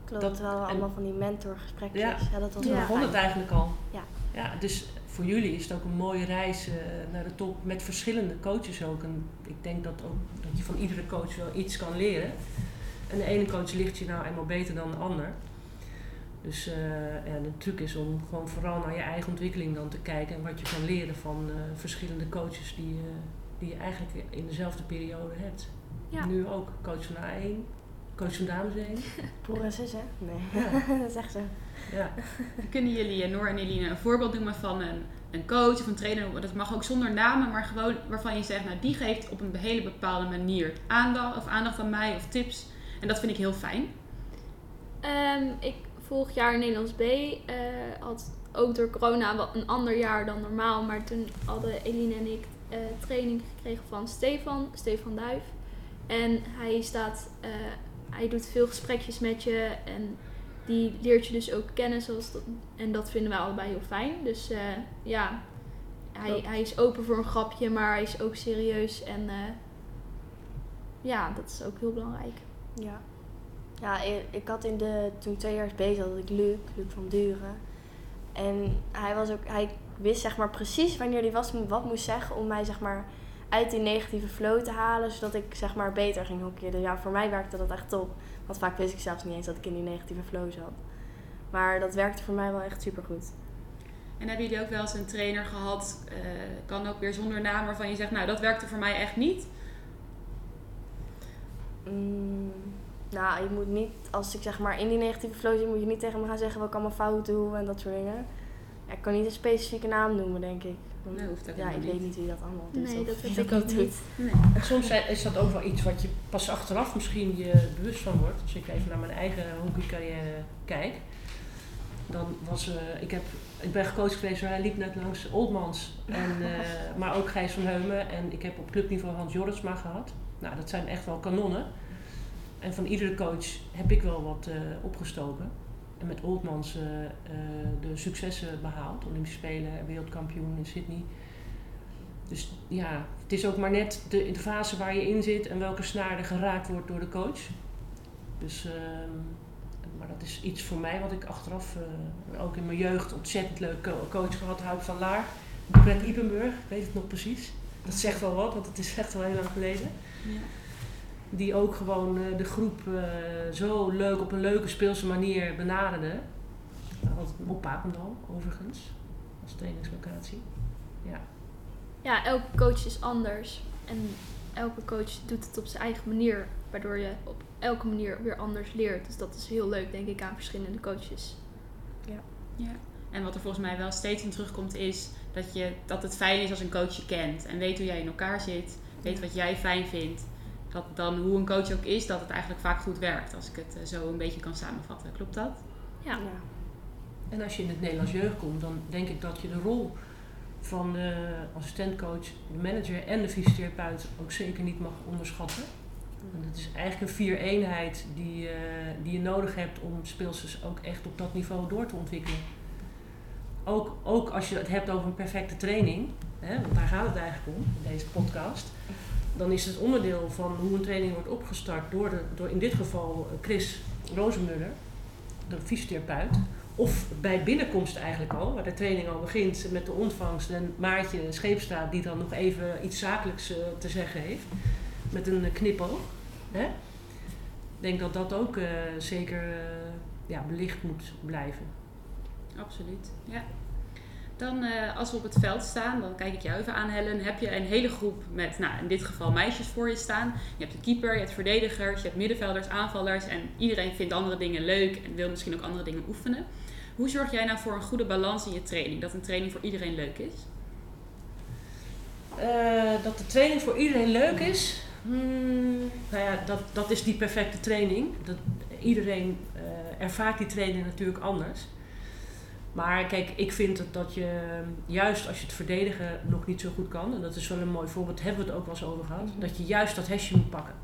Klopt, Dat- wel en- allemaal van die mentorgesprekjes. Ja. Ja, dat was toen Ja. wel begon het eigenlijk al. Ja. ja. Dus voor jullie is het ook een mooie reis eh, naar de top met verschillende coaches ook. En ik denk dat, ook, dat je van iedere coach wel iets kan leren. En de ene coach ligt je nou eenmaal beter dan de ander. Dus eh, ja, de truc is om gewoon vooral naar je eigen ontwikkeling dan te kijken en wat je kan leren van eh, verschillende coaches die, eh, die je eigenlijk in dezelfde periode hebt. Ja. Nu ook coach van A1, coach van dames 1. Broer en zus, hè? Nee, Ja, dat is echt zo. Ja. Kunnen jullie, eh, Noor en Eline, een voorbeeld noemen van een, een coach of een trainer? Dat mag ook zonder namen, maar gewoon waarvan je zegt, nou die geeft op een hele bepaalde manier aandacht, of aandacht aan mij of tips. En dat vind ik heel fijn. Ehm, ik vorig jaar Nederlands B eh, had ook door corona wat een ander jaar dan normaal. Maar toen hadden Eline en ik eh, training gekregen van Stefan, Stefan Duif. En hij staat, eh, hij doet veel gesprekjes met je en die leert je dus ook kennen. Zoals dat, en dat vinden wij allebei heel fijn. Dus eh, ja, hij, hij is open voor een grapje, maar hij is ook serieus. En eh, ja, dat is ook heel belangrijk. Ja. Ja, ik, had in de, toen twee jaar bezig had ik Luc, Luc van Duren. En hij was ook, hij wist zeg maar precies wanneer hij was, wat moest zeggen om mij zeg maar uit die negatieve flow te halen, zodat ik zeg maar beter ging hockeyen. Dus ja, voor mij werkte dat echt top. Want vaak wist ik zelfs niet eens dat ik in die negatieve flow zat. Maar dat werkte voor mij wel echt super goed. En hebben jullie ook wel eens een trainer gehad, eh, kan ook weer zonder naam, waarvan je zegt, nou dat werkte voor mij echt niet. Mm, nou, je moet niet, als ik zeg maar in die negatieve flow zit, moet je niet tegen me gaan zeggen wat ik allemaal fout doe en dat soort dingen. Ja, ik kan niet een specifieke naam noemen, denk ik. Want, Nee, hoeft ook ja, ik weet niet. wie dat allemaal doet. Nee, dat weet ik ook niet. Nee. En soms is dat ook wel iets wat je pas achteraf misschien je bewust van wordt. Als ik even naar mijn eigen hockeycarrière kijk. Dan was, eh, ik, heb, ik ben gecoacht geweest, hij liep net langs Oldmans. En, eh, maar ook Gijs van Heumen. En ik heb op clubniveau Hans Jorritsma gehad. Nou, dat zijn echt wel kanonnen. En van iedere coach heb ik wel wat eh, opgestoken. En met Oldmans eh, eh, de successen behaald. Olympische Spelen, wereldkampioen in Sydney. Dus ja, het is ook maar net de, de fase waar je in zit en welke snaar er geraakt wordt door de coach. Dus, ehm, maar dat is iets voor mij wat ik achteraf, eh, ook in mijn jeugd, ontzettend leuk co- coach gehad, Hout van Laar. Brett Ipenburg, ik weet het nog precies. Dat zegt wel wat, want het is echt wel heel lang geleden. Ja. Die ook gewoon eh, de groep eh, zo leuk, op een leuke speelse manier benaderde. Altijd op Papendal, overigens, als trainingslocatie. Ja. Ja, elke coach is anders. En elke coach doet het op zijn eigen manier. Waardoor je op elke manier weer anders leert. Dus dat is heel leuk, denk ik, aan verschillende coaches. Ja. En wat er volgens mij wel steeds in terugkomt is dat, je, dat het fijn is als een coach je kent en weet hoe jij in elkaar zit, weet wat jij fijn vindt. Dat dan hoe een coach ook is, dat het eigenlijk vaak goed werkt. Als ik het eh, zo een beetje kan samenvatten. Klopt dat? Ja. En als je in het Nederlands jeugd komt, dan denk ik dat je de rol van de assistentcoach, de manager en de fysiotherapeut ook zeker niet mag onderschatten. Want het is eigenlijk een vier-eenheid die, eh, die je nodig hebt om speelsters ook echt op dat niveau door te ontwikkelen. Ook, ook als je het hebt over een perfecte training, hè, want daar gaat het eigenlijk om in deze podcast, dan is het onderdeel van hoe een training wordt opgestart door, de, door in dit geval eh, Chris Rozenmuller, de fysiotherapeut. Of bij binnenkomst eigenlijk al, waar de training al begint met de ontvangst en Maartje Scheepstraat die dan nog even iets zakelijks eh, te zeggen heeft met een knipoog. Hè? denk dat dat ook eh, zeker ja, belicht moet blijven. Absoluut, ja. Dan eh, als we op het veld staan, dan kijk ik jou even aan Helen. Heb je een hele groep met, nou in dit geval meisjes voor je staan. Je hebt de keeper, je hebt verdedigers, je hebt middenvelders, aanvallers. En iedereen vindt andere dingen leuk en wil misschien ook andere dingen oefenen. Hoe zorg jij nou voor een goede balans in je training? Dat een training voor iedereen leuk is? Eh, dat de training voor iedereen leuk is, hmm, nou ja, dat, dat is die perfecte training. Dat, iedereen eh, ervaart die training natuurlijk anders. Maar kijk, ik vind dat, dat je juist als je het verdedigen nog niet zo goed kan, en dat is wel een mooi voorbeeld, hebben we het ook wel eens over gehad, dat je juist dat hesje moet pakken.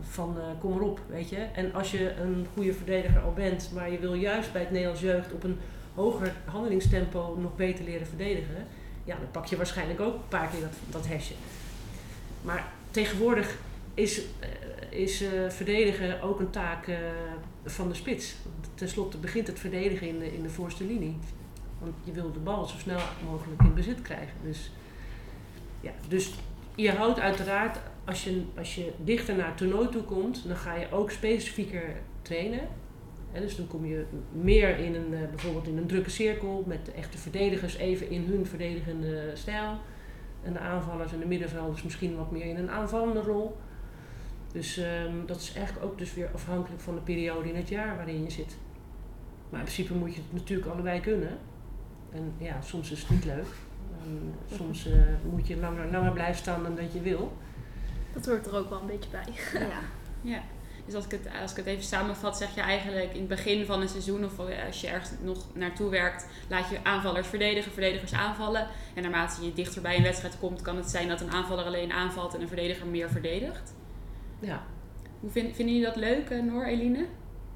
Van uh, kom erop, weet je. En als je een goede verdediger al bent, maar je wil juist bij het Nederlands jeugd op een hoger handelingstempo nog beter leren verdedigen, ja, dan pak je waarschijnlijk ook een paar keer dat, dat hesje. Maar tegenwoordig is, uh, is uh, verdedigen ook een taak uh, van de spits. Ten slotte begint het verdedigen in de, in de voorste linie. Want je wil de bal zo snel mogelijk in bezit krijgen. Dus, ja, dus je houdt uiteraard, als je, als je dichter naar het toernooi toe komt, dan ga je ook specifieker trainen. En dus dan kom je meer in een, bijvoorbeeld in een drukke cirkel met de echte verdedigers even in hun verdedigende stijl. En de aanvallers en de middenvelders misschien wat meer in een aanvallende rol. Dus um, dat is eigenlijk ook dus weer afhankelijk van de periode in het jaar waarin je zit. Maar in principe moet je het natuurlijk allebei kunnen. En ja, soms is het niet leuk. En soms uh, moet je langer, langer blijven staan dan dat je wil. Dat hoort er ook wel een beetje bij. Ja. ja. Dus als ik, het, als ik het even samenvat, zeg je eigenlijk in het begin van een seizoen of als je ergens nog naartoe werkt, laat je aanvallers verdedigen, verdedigers aanvallen. En naarmate je dichter bij een wedstrijd komt, kan het zijn dat een aanvaller alleen aanvalt en een verdediger meer verdedigt. Ja. Hoe vind, vinden jullie dat leuk, Noor, Eline?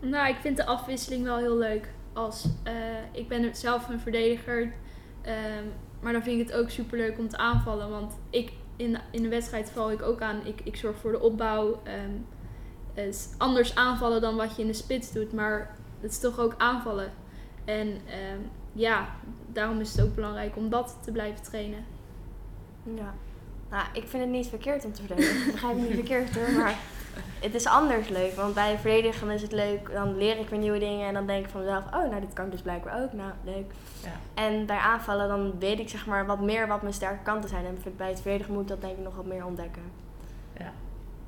Nou, ik vind de afwisseling wel heel leuk. Als, uh, ik ben zelf een verdediger, um, maar dan vind ik het ook super leuk om te aanvallen. Want ik, in, in de wedstrijd val ik ook aan. Ik, ik zorg voor de opbouw. Um, is anders aanvallen dan wat je in de spits doet, maar het is toch ook aanvallen. En um, ja, daarom is het ook belangrijk om dat te blijven trainen. Ja, nou, ik vind het niet verkeerd om te verdedigen. Ik begrijp het niet verkeerd hoor, maar het is anders leuk. Want bij verdedigen is het leuk, dan leer ik weer nieuwe dingen en dan denk ik van mezelf, oh, nou, dit kan ik dus blijkbaar ook. Nou, leuk. Ja. En bij aanvallen, dan weet ik zeg maar wat meer wat mijn sterke kanten zijn. En bij het verdedigen moet ik dat denk ik nog wat meer ontdekken. Ja.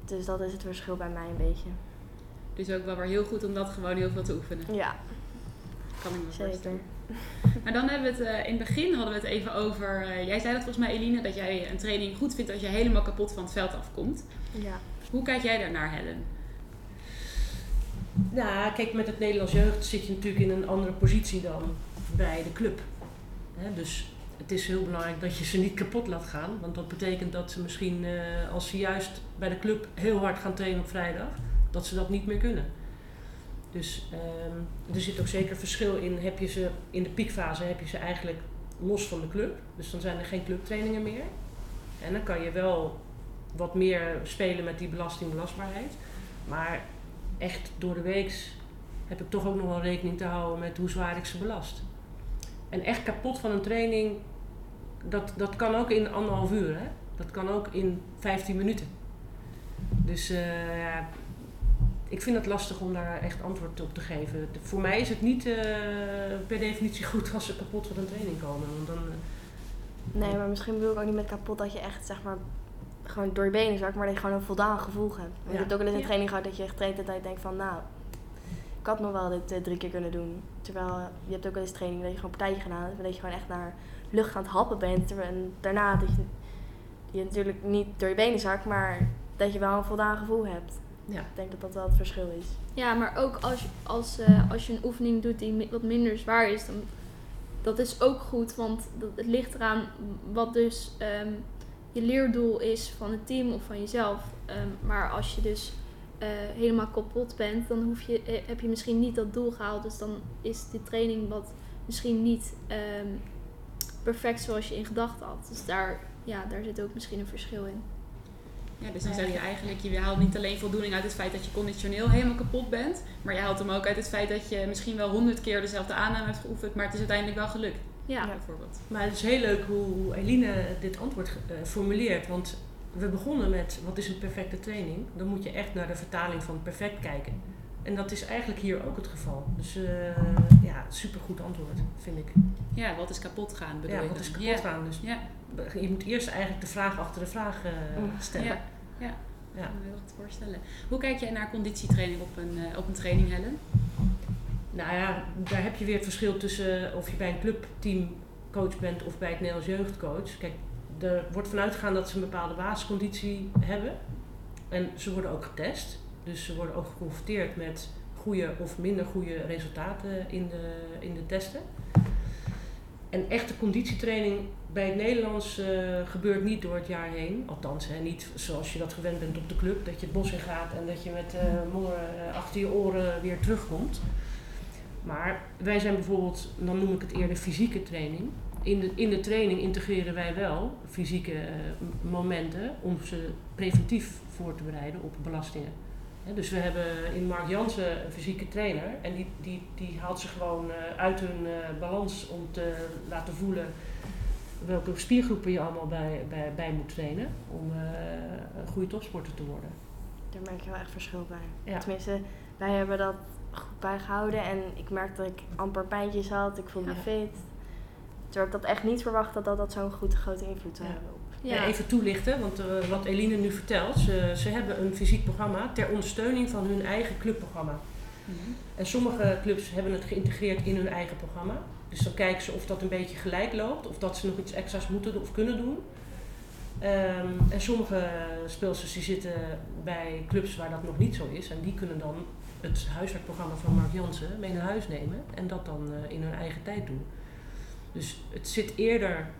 Dus dat is het verschil bij mij een beetje. Dus ook wel weer heel goed om dat gewoon heel veel te oefenen. Ja. Kan ik me Zeker. voorstellen. Maar dan hebben we het, uh, in het begin hadden we het even over, uh, jij zei dat volgens mij Eline, dat jij een training goed vindt als je helemaal kapot van het veld afkomt. Ja. Hoe kijk jij daarnaar Helen? Nou, kijk, met het Nederlands jeugd zit je natuurlijk in een andere positie dan bij de club. He, dus het is heel belangrijk dat je ze niet kapot laat gaan. Want dat betekent dat ze misschien, uh, als ze juist bij de club heel hard gaan trainen op vrijdag, dat ze dat niet meer kunnen. Dus um, er zit ook zeker verschil in. Heb je ze in de piekfase heb je ze eigenlijk los van de club. Dus dan zijn er geen clubtrainingen meer. En dan kan je wel wat meer spelen met die belastingbelastbaarheid. Maar echt door de week heb ik toch ook nog wel rekening te houden met hoe zwaar ik ze belast. En echt kapot van een training, dat, dat kan ook in anderhalf uur. Hè? Dat kan ook in 15 minuten. Dus uh, ja, ik vind het lastig om daar echt antwoord op te geven. De, voor mij is het niet uh, per definitie goed als ze kapot van een training komen. Want dan, uh, nee, maar misschien bedoel ik ook niet met kapot dat je echt zeg maar gewoon door je benen zakt, maar dat je gewoon een voldaan gevoel hebt. Want ja. je hebt ook wel eens een training gehad dat je echt traint en dat je denkt van nou, ik had nog wel dit uh, drie keer kunnen doen. Terwijl je hebt ook wel eens training dat je gewoon een partijtje gedaan hebt, dat je gewoon echt naar lucht aan het happen bent. En daarna dat je, je natuurlijk niet door je benen zakt, maar dat je wel een voldaan gevoel hebt. Ja. Ik denk dat dat wel het verschil is. Ja, maar ook als, als, uh, als je een oefening doet die wat minder zwaar is, dan dat is ook goed, want dat, het ligt eraan wat dus um, je leerdoel is van het team of van jezelf. Um, maar als je dus uh, helemaal kapot bent, dan hoef je, uh, heb je misschien niet dat doel gehaald. Dus dan is die training wat misschien niet um, perfect zoals je in gedachten had. Dus daar, ja, daar zit ook misschien een verschil in. Ja, dus dan zeg je eigenlijk, je haalt niet alleen voldoening uit het feit dat je conditioneel helemaal kapot bent, maar je haalt hem ook uit het feit dat je misschien wel honderd keer dezelfde aanname hebt geoefend, maar het is uiteindelijk wel gelukt. Ja. Bijvoorbeeld. Maar het is heel leuk hoe, hoe Eline dit antwoord uh, formuleert, want we begonnen met wat is een perfecte training. Dan moet je echt naar de vertaling van perfect kijken. En dat is eigenlijk hier ook het geval. Dus uh, ja, supergoed antwoord, vind ik. Ja, wat is kapot gaan bedoel ja, je wat is kapot gaan. Dus Ja, je moet eerst eigenlijk de vraag achter de vraag uh, stellen. ja, ja. Ja. Ik kan me heel goed voorstellen. Hoe kijk jij naar conditietraining op een, uh, op een training, Helen? Nou ja, daar heb je weer het verschil tussen of je bij een clubteam coach bent of bij het Nederlands jeugdcoach. Kijk, er wordt vanuit gegaan dat ze een bepaalde basisconditie hebben. En ze worden ook getest. Dus ze worden ook geconfronteerd met goede of minder goede resultaten in de, in de testen. En echte conditietraining bij het Nederlands uh, gebeurt niet door het jaar heen. Althans, hè, niet zoals je dat gewend bent op de club. Dat je het bos in gaat en dat je met uh, achter je oren weer terugkomt. Maar wij zijn bijvoorbeeld, dan noem ik het eerder fysieke training. In de, in de training integreren wij wel fysieke momenten om ze preventief voor te bereiden op belastingen. Dus we hebben in Mark Jansen een fysieke trainer en die, die, die haalt ze gewoon uh, uit hun uh, balans om te laten voelen welke spiergroepen je allemaal bij, bij, bij moet trainen om uh, een goede topsporter te worden. Daar merk je wel echt verschil bij. Ja. Tenminste, wij hebben dat goed bijgehouden en ik merkte dat ik amper pijntjes had, ik voelde me fit. Terwijl ik dat echt niet verwacht dat dat, dat zo'n goed, grote invloed zou Ja. hebben. Ja. even toelichten, want uh, wat Eline nu vertelt, ze, ze hebben een fysiek programma ter ondersteuning van hun eigen clubprogramma. Mhm. En sommige clubs hebben het geïntegreerd in hun eigen programma. Dus dan kijken ze of dat een beetje gelijk loopt, of dat ze nog iets extra's moeten of kunnen doen. Um, en sommige speelsters die zitten bij clubs waar dat nog niet zo is. En die kunnen dan het huiswerkprogramma van Mark Jansen mee naar huis nemen en dat dan uh, in hun eigen tijd doen. Dus het zit eerder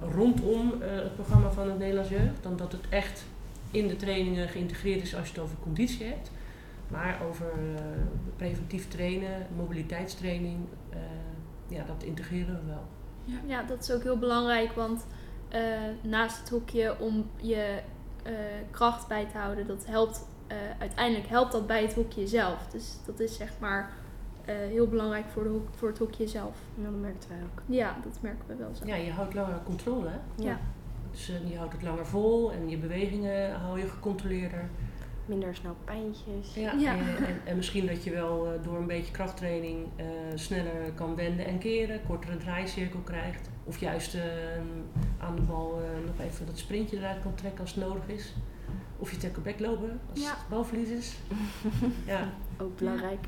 rondom uh, het programma van het Nederlands Jeugd, dan dat het echt in de trainingen geïntegreerd is als je het over conditie hebt. Maar over uh, preventief trainen, mobiliteitstraining, ja, dat integreren we wel. Ja. ja, dat is ook heel belangrijk, want uh, naast het hoekje om je uh, kracht bij te houden, dat helpt uh, uiteindelijk helpt dat bij het hoekje zelf. Dus dat is zeg maar heel belangrijk voor, de voor het hoekje zelf. Ja, dat merkten wij ook. Ja, dat merken we wel zo. Ja, je houdt langer controle. Hè? Ja. Dus je houdt het langer vol en je bewegingen hou je gecontroleerder. Minder snel pijntjes. Ja, Ja. En, en, en, misschien dat je wel uh, door een beetje krachttraining uh, sneller kan wenden en keren, kortere draaicirkel krijgt. Of juist uh, aan de bal nog even dat sprintje eruit kan trekken als het nodig is. Of je tackle back lopen als Ja. het balverlies is. ja. Ook belangrijk.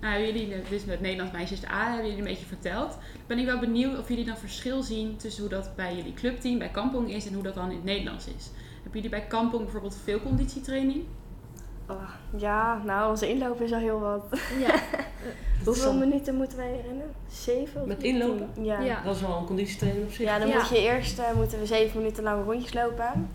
Nou, jullie, dus met Nederlands Meisjes A hebben jullie een beetje verteld. Ben ik wel benieuwd of jullie dan verschil zien tussen hoe dat bij jullie clubteam, bij Kampong is en hoe dat dan in het Nederlands is. Hebben jullie bij Kampong bijvoorbeeld veel conditietraining? Oh, ja, nou, onze inloop is al heel wat. Ja. Hoeveel minuten moeten wij rennen? Zeven? Of Met inlopen? Ja. Dat is wel een conditietraining op zich. dan Ja. moet je eerst uh, moeten we zeven minuten lang rondjes lopen.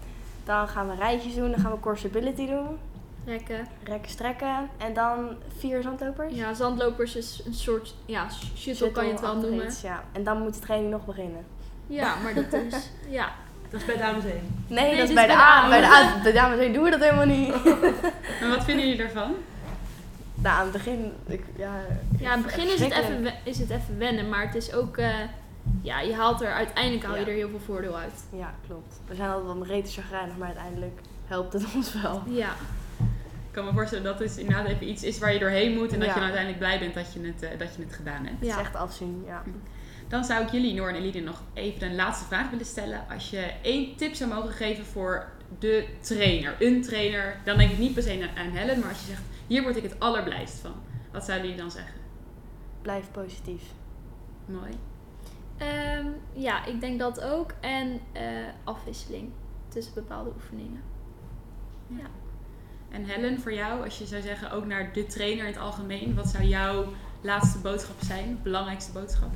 Dan gaan we rijtjes doen, dan gaan we courseability doen. Rekken. Rekken, strekken. En dan vier zandlopers. Ja, zandlopers is een soort ja, shuttle kan je het wel noemen. iets, ja. En dan moet de training nog beginnen. Ja, maar dat is. Ja. Dat is bij dames heen. Nee, Nee, dat is bij de bij de A. A. Bij de A, de dames heen doen we dat helemaal niet. En wat vinden jullie ervan? nou, aan het begin, ik, ja... Ja, in het begin is het, even, is het even wennen, maar het is ook. eh, ja, je haalt er uiteindelijk haal je Ja. er heel veel voordeel uit. Ja, klopt. We zijn altijd wel rete chagrijnig, maar uiteindelijk helpt het ons wel. Ja. Ik kan me voorstellen dat het inderdaad even iets is waar je doorheen moet en dat Ja. je dan uiteindelijk blij bent dat je het, eh, dat je het gedaan hebt. Het Ja. is echt afzien, ja. Dan zou ik jullie, Noor en Eline, nog even een laatste vraag willen stellen. Als je één tip zou mogen geven voor de trainer, een trainer, dan denk ik niet per se aan Helen, maar als je zegt, hier word ik het allerblijst van. Wat zouden jullie dan zeggen? Blijf positief. Mooi. Ehm, ja, ik denk dat ook. En eh, afwisseling tussen bepaalde oefeningen. En Helen, voor jou, als je zou zeggen ook naar de trainer in het algemeen, wat zou jouw laatste boodschap zijn? Belangrijkste boodschap?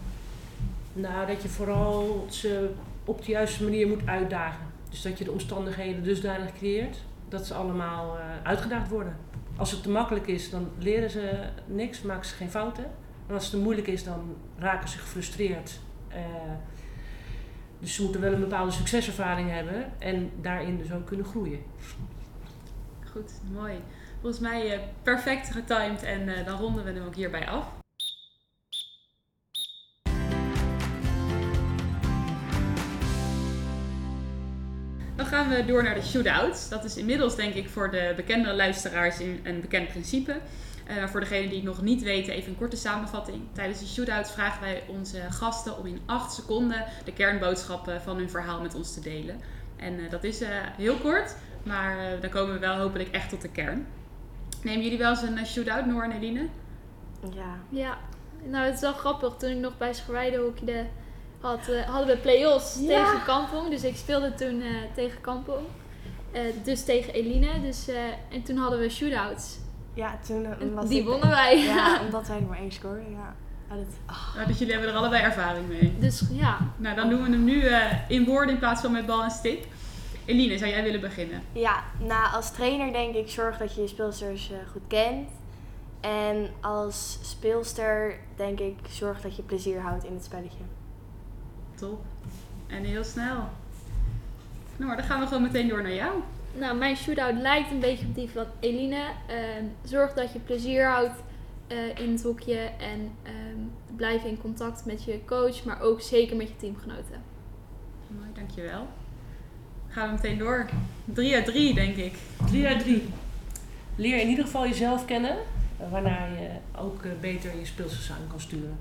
Nou, dat je vooral ze op de juiste manier moet uitdagen. Dus dat je de omstandigheden dusdanig creëert dat ze allemaal eh, uitgedaagd worden. Als het te makkelijk is, dan leren ze niks, maken ze geen fouten. En als het te moeilijk is, dan raken ze gefrustreerd. Eh, dus ze moeten wel een bepaalde succeservaring hebben en daarin dus ook kunnen groeien. Goed, mooi. Volgens mij eh, perfect getimed en eh, dan ronden we hem ook hierbij af. Dan gaan we door naar de shootouts. Dat is inmiddels denk ik voor de bekendere luisteraars een bekend principe. Uh, voor degenen die het nog niet weten, even een korte samenvatting. Tijdens de shootouts vragen wij onze gasten om in 8 seconden de kernboodschappen van hun verhaal met ons te delen. En uh, dat is uh, heel kort, maar dan komen we wel hopelijk echt tot de kern. Nemen jullie wel eens een shootout, Noor en Eline? Ja. Ja, nou het is wel grappig. Toen ik nog bij Schrwijde hockeyde, had, hadden we play-offs ja. tegen Kampong. Dus ik speelde toen tegen Kampong. dus tegen Eline. Dus, en toen hadden we shootouts. Ja, toen was Die wonnen wij. Ja, omdat wij er maar één scoorden. Ja. Oh, dat, oh. jullie hebben er allebei ervaring mee. Dus ja. Nou, dan doen we hem nu uh, in woorden in plaats van met bal en stick. Eline, zou jij willen beginnen? Ja, nou als trainer denk ik zorg dat je je speelsters uh, goed kent. En als speelster denk ik zorg dat je plezier houdt in het spelletje. Top. En heel snel. Nou, dan gaan we gewoon meteen door naar jou. Nou, mijn shootout lijkt een beetje op die van Eline. Uh, zorg dat je plezier houdt uh, in het hoekje en uh, blijf in contact met je coach, maar ook zeker met je teamgenoten. Mooi, dankjewel. Gaan we meteen door. 3 uit 3, denk ik. 3 uit 3. Leer in ieder geval jezelf kennen, waarna je ook eh, beter je speelsters aan kan sturen.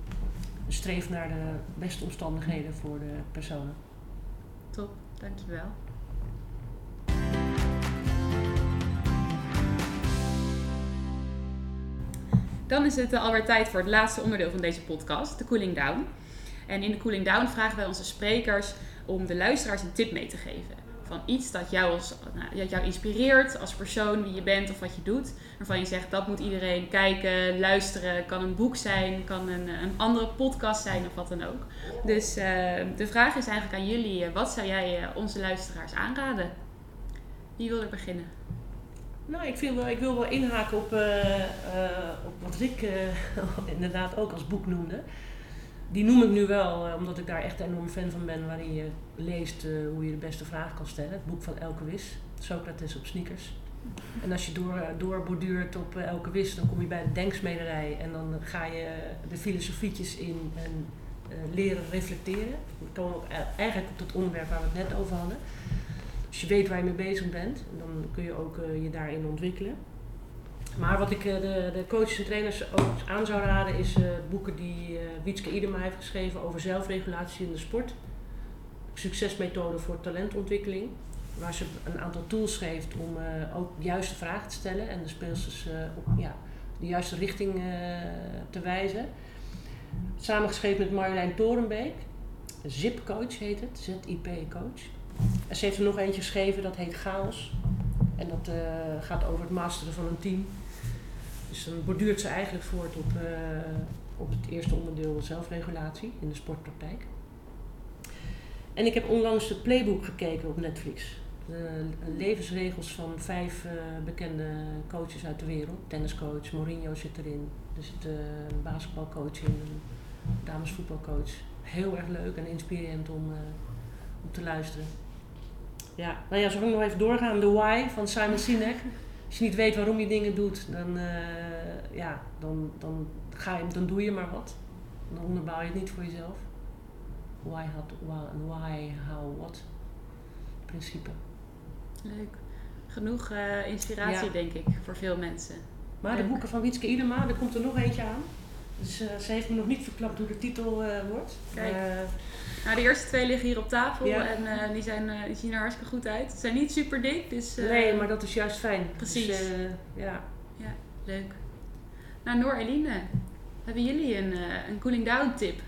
Streef naar de beste omstandigheden voor de personen. Top, dankjewel. Dan is het eh, alweer tijd voor het laatste onderdeel van deze podcast, de cooling down. En in de cooling down vragen wij onze sprekers om de luisteraars een tip mee te geven. Van iets dat jou, als, nou, dat jou inspireert als persoon, wie je bent of wat je doet. Waarvan je zegt dat moet iedereen kijken, luisteren. Kan een boek zijn, kan een, een andere podcast zijn of wat dan ook. Dus uh, de vraag is eigenlijk aan jullie: wat zou jij uh, onze luisteraars aanraden? Wie wil er beginnen? Nou, ik, wil wel, ik wil wel inhaken op, uh, uh, op wat Rick uh, inderdaad ook als boek noemde. Die noem ik nu wel, omdat ik daar echt een enorm fan van ben, waarin je leest hoe je de beste vraag kan stellen. Het boek van Elke Wis, Socrates op sneakers. En als je door, doorborduurt op Elke Wis, dan kom je bij de denksmederij en dan ga je de filosofietjes in en leren reflecteren. We komen eigenlijk op het onderwerp waar we het net over hadden. Als je weet waar je mee bezig bent, dan kun je ook uh, je daarin ontwikkelen. Maar wat ik uh, de, de, coaches en trainers ook aan zou raden, is uh, boeken die Wietske Idema heeft geschreven over zelfregulatie in de sport. Succesmethode voor talentontwikkeling. Waar ze een aantal tools geeft om ook de juiste vragen te stellen en de speelsters op ja, de juiste richting te wijzen. Samengeschreven met Marjolein Torenbeek. ZIP Coach heet het, ZIP Coach. En ze heeft er nog eentje geschreven, dat heet Chaos. En dat uh, gaat over het masteren van een team. Dus dan borduurt ze eigenlijk voort op, uh, op het eerste onderdeel zelfregulatie in de sportpraktijk. En ik heb onlangs het playbook gekeken op Netflix. De levensregels van vijf uh, bekende coaches uit de wereld. Tenniscoach, Mourinho zit erin. Er zit een basketbalcoach in, een damesvoetbalcoach. Heel erg leuk en inspirerend om, om te luisteren. Ja, nou ja, zal ik nog even doorgaan. The Why van Simon Sinek. Als je niet weet waarom je dingen doet, dan, uh, ja, dan, dan, ga je, dan doe je maar wat. Dan onderbouw je het niet voor jezelf. Why, how, why, how, what. Principe. Leuk. Genoeg uh, inspiratie, ja. denk ik, voor veel mensen. Maar Leuk. de boeken van Wietske Idema, er komt er nog eentje aan. Dus uh, ze heeft me nog niet verklapt hoe de titel wordt. Kijk. Nou, de eerste twee liggen hier op tafel ja. en uh, die, zijn, uh, die zien er hartstikke goed uit. Ze zijn niet super dik, dus... Uh, nee, maar dat is juist fijn. Precies. Dus, ja. ja, leuk. Nou, Noor Eline, hebben jullie een, een cooling down tip?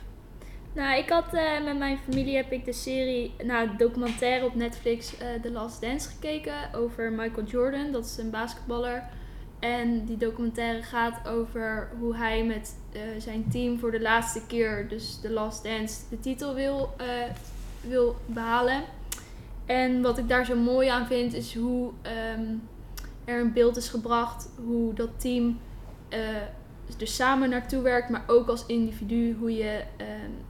Nou, ik had met mijn familie heb ik de serie, nou, de documentaire op Netflix The Last Dance gekeken over Michael Jordan. Dat is een basketballer. En die documentaire gaat over hoe hij met uh, zijn team voor de laatste keer, dus de Last Dance, de titel wil, uh, wil behalen. En wat ik daar zo mooi aan vind, is hoe um, er een beeld is gebracht hoe dat team uh, er samen naartoe werkt, maar ook als individu hoe je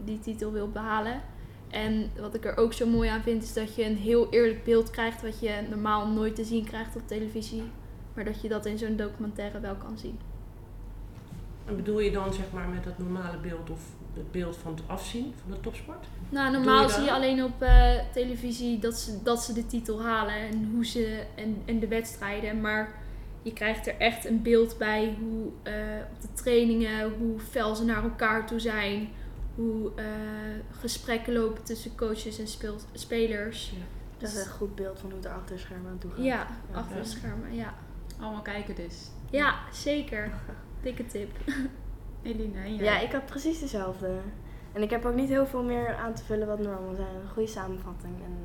die titel wil behalen. En wat ik er ook zo mooi aan vind, is dat je een heel eerlijk beeld krijgt, wat je normaal nooit te zien krijgt op televisie. Maar dat je dat in zo'n documentaire wel kan zien. En bedoel je dan zeg maar met dat normale beeld of het beeld van het afzien van de topsport? Nou, normaal je zie je alleen op eh, televisie dat ze, dat ze de titel halen en hoe ze en, en de wedstrijden. Maar je krijgt er echt een beeld bij hoe eh, op de trainingen, hoe fel ze naar elkaar toe zijn. Hoe eh, gesprekken lopen tussen coaches en speel, spelers. Dat is een goed beeld van hoe het er achter de schermen aan toe gaat. Ja, achter de schermen, ja. Allemaal kijken dus. Ja, zeker. Dikke tip. Eline, en jij? Ja, ik had precies dezelfde. En ik heb ook niet heel veel meer aan te vullen wat normaal zijn. Een goede samenvatting. En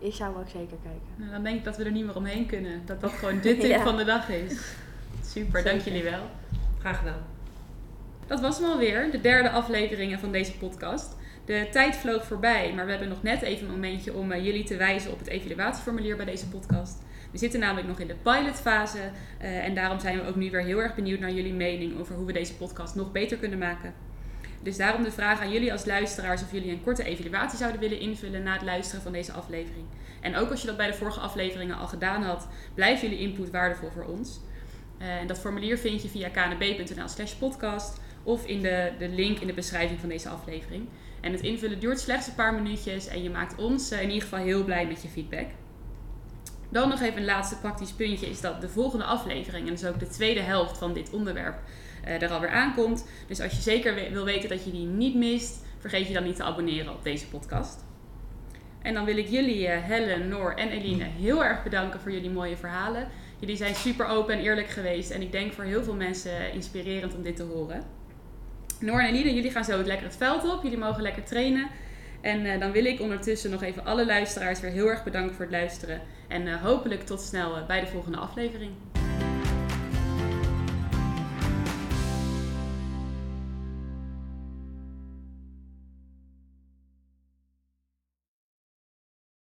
eh, ik zou hem ook zeker kijken. Nou, dan denk ik dat we er niet meer omheen kunnen. Dat dat gewoon de tip Ja. van de dag is. Super, dank jullie wel. Graag gedaan. Dat was hem alweer, de derde aflevering van deze podcast. De tijd vloog voorbij, maar we hebben nog net even een momentje om eh, jullie te wijzen op het evaluatieformulier bij deze podcast. We zitten namelijk nog in de pilotfase eh, en daarom zijn we ook nu weer heel erg benieuwd naar jullie mening over hoe we deze podcast nog beter kunnen maken. Dus daarom de vraag aan jullie als luisteraars of jullie een korte evaluatie zouden willen invullen na het luisteren van deze aflevering. En ook als je dat bij de vorige afleveringen al gedaan had, blijft jullie input waardevol voor ons. Eh, en dat formulier vind je via knb.nl slash podcast of in de, de link in de beschrijving van deze aflevering. En het invullen duurt slechts een paar minuutjes en je maakt ons eh, in ieder geval heel blij met je feedback. Dan nog even een laatste praktisch puntje is dat de volgende aflevering, en dus ook de tweede helft van dit onderwerp, eh, er alweer aankomt. Dus als je zeker wil weten dat je die niet mist, vergeet je dan niet te abonneren op deze podcast. En dan wil ik jullie, eh, Helen, Noor en Eline, heel erg bedanken voor jullie mooie verhalen. Jullie zijn super open en eerlijk geweest en ik denk voor heel veel mensen inspirerend om dit te horen. Noor en Eline, jullie gaan zo lekker het veld op. Jullie mogen lekker trainen. En eh, dan wil ik ondertussen nog even alle luisteraars weer heel erg bedanken voor het luisteren. En eh, hopelijk tot snel eh, bij de volgende aflevering.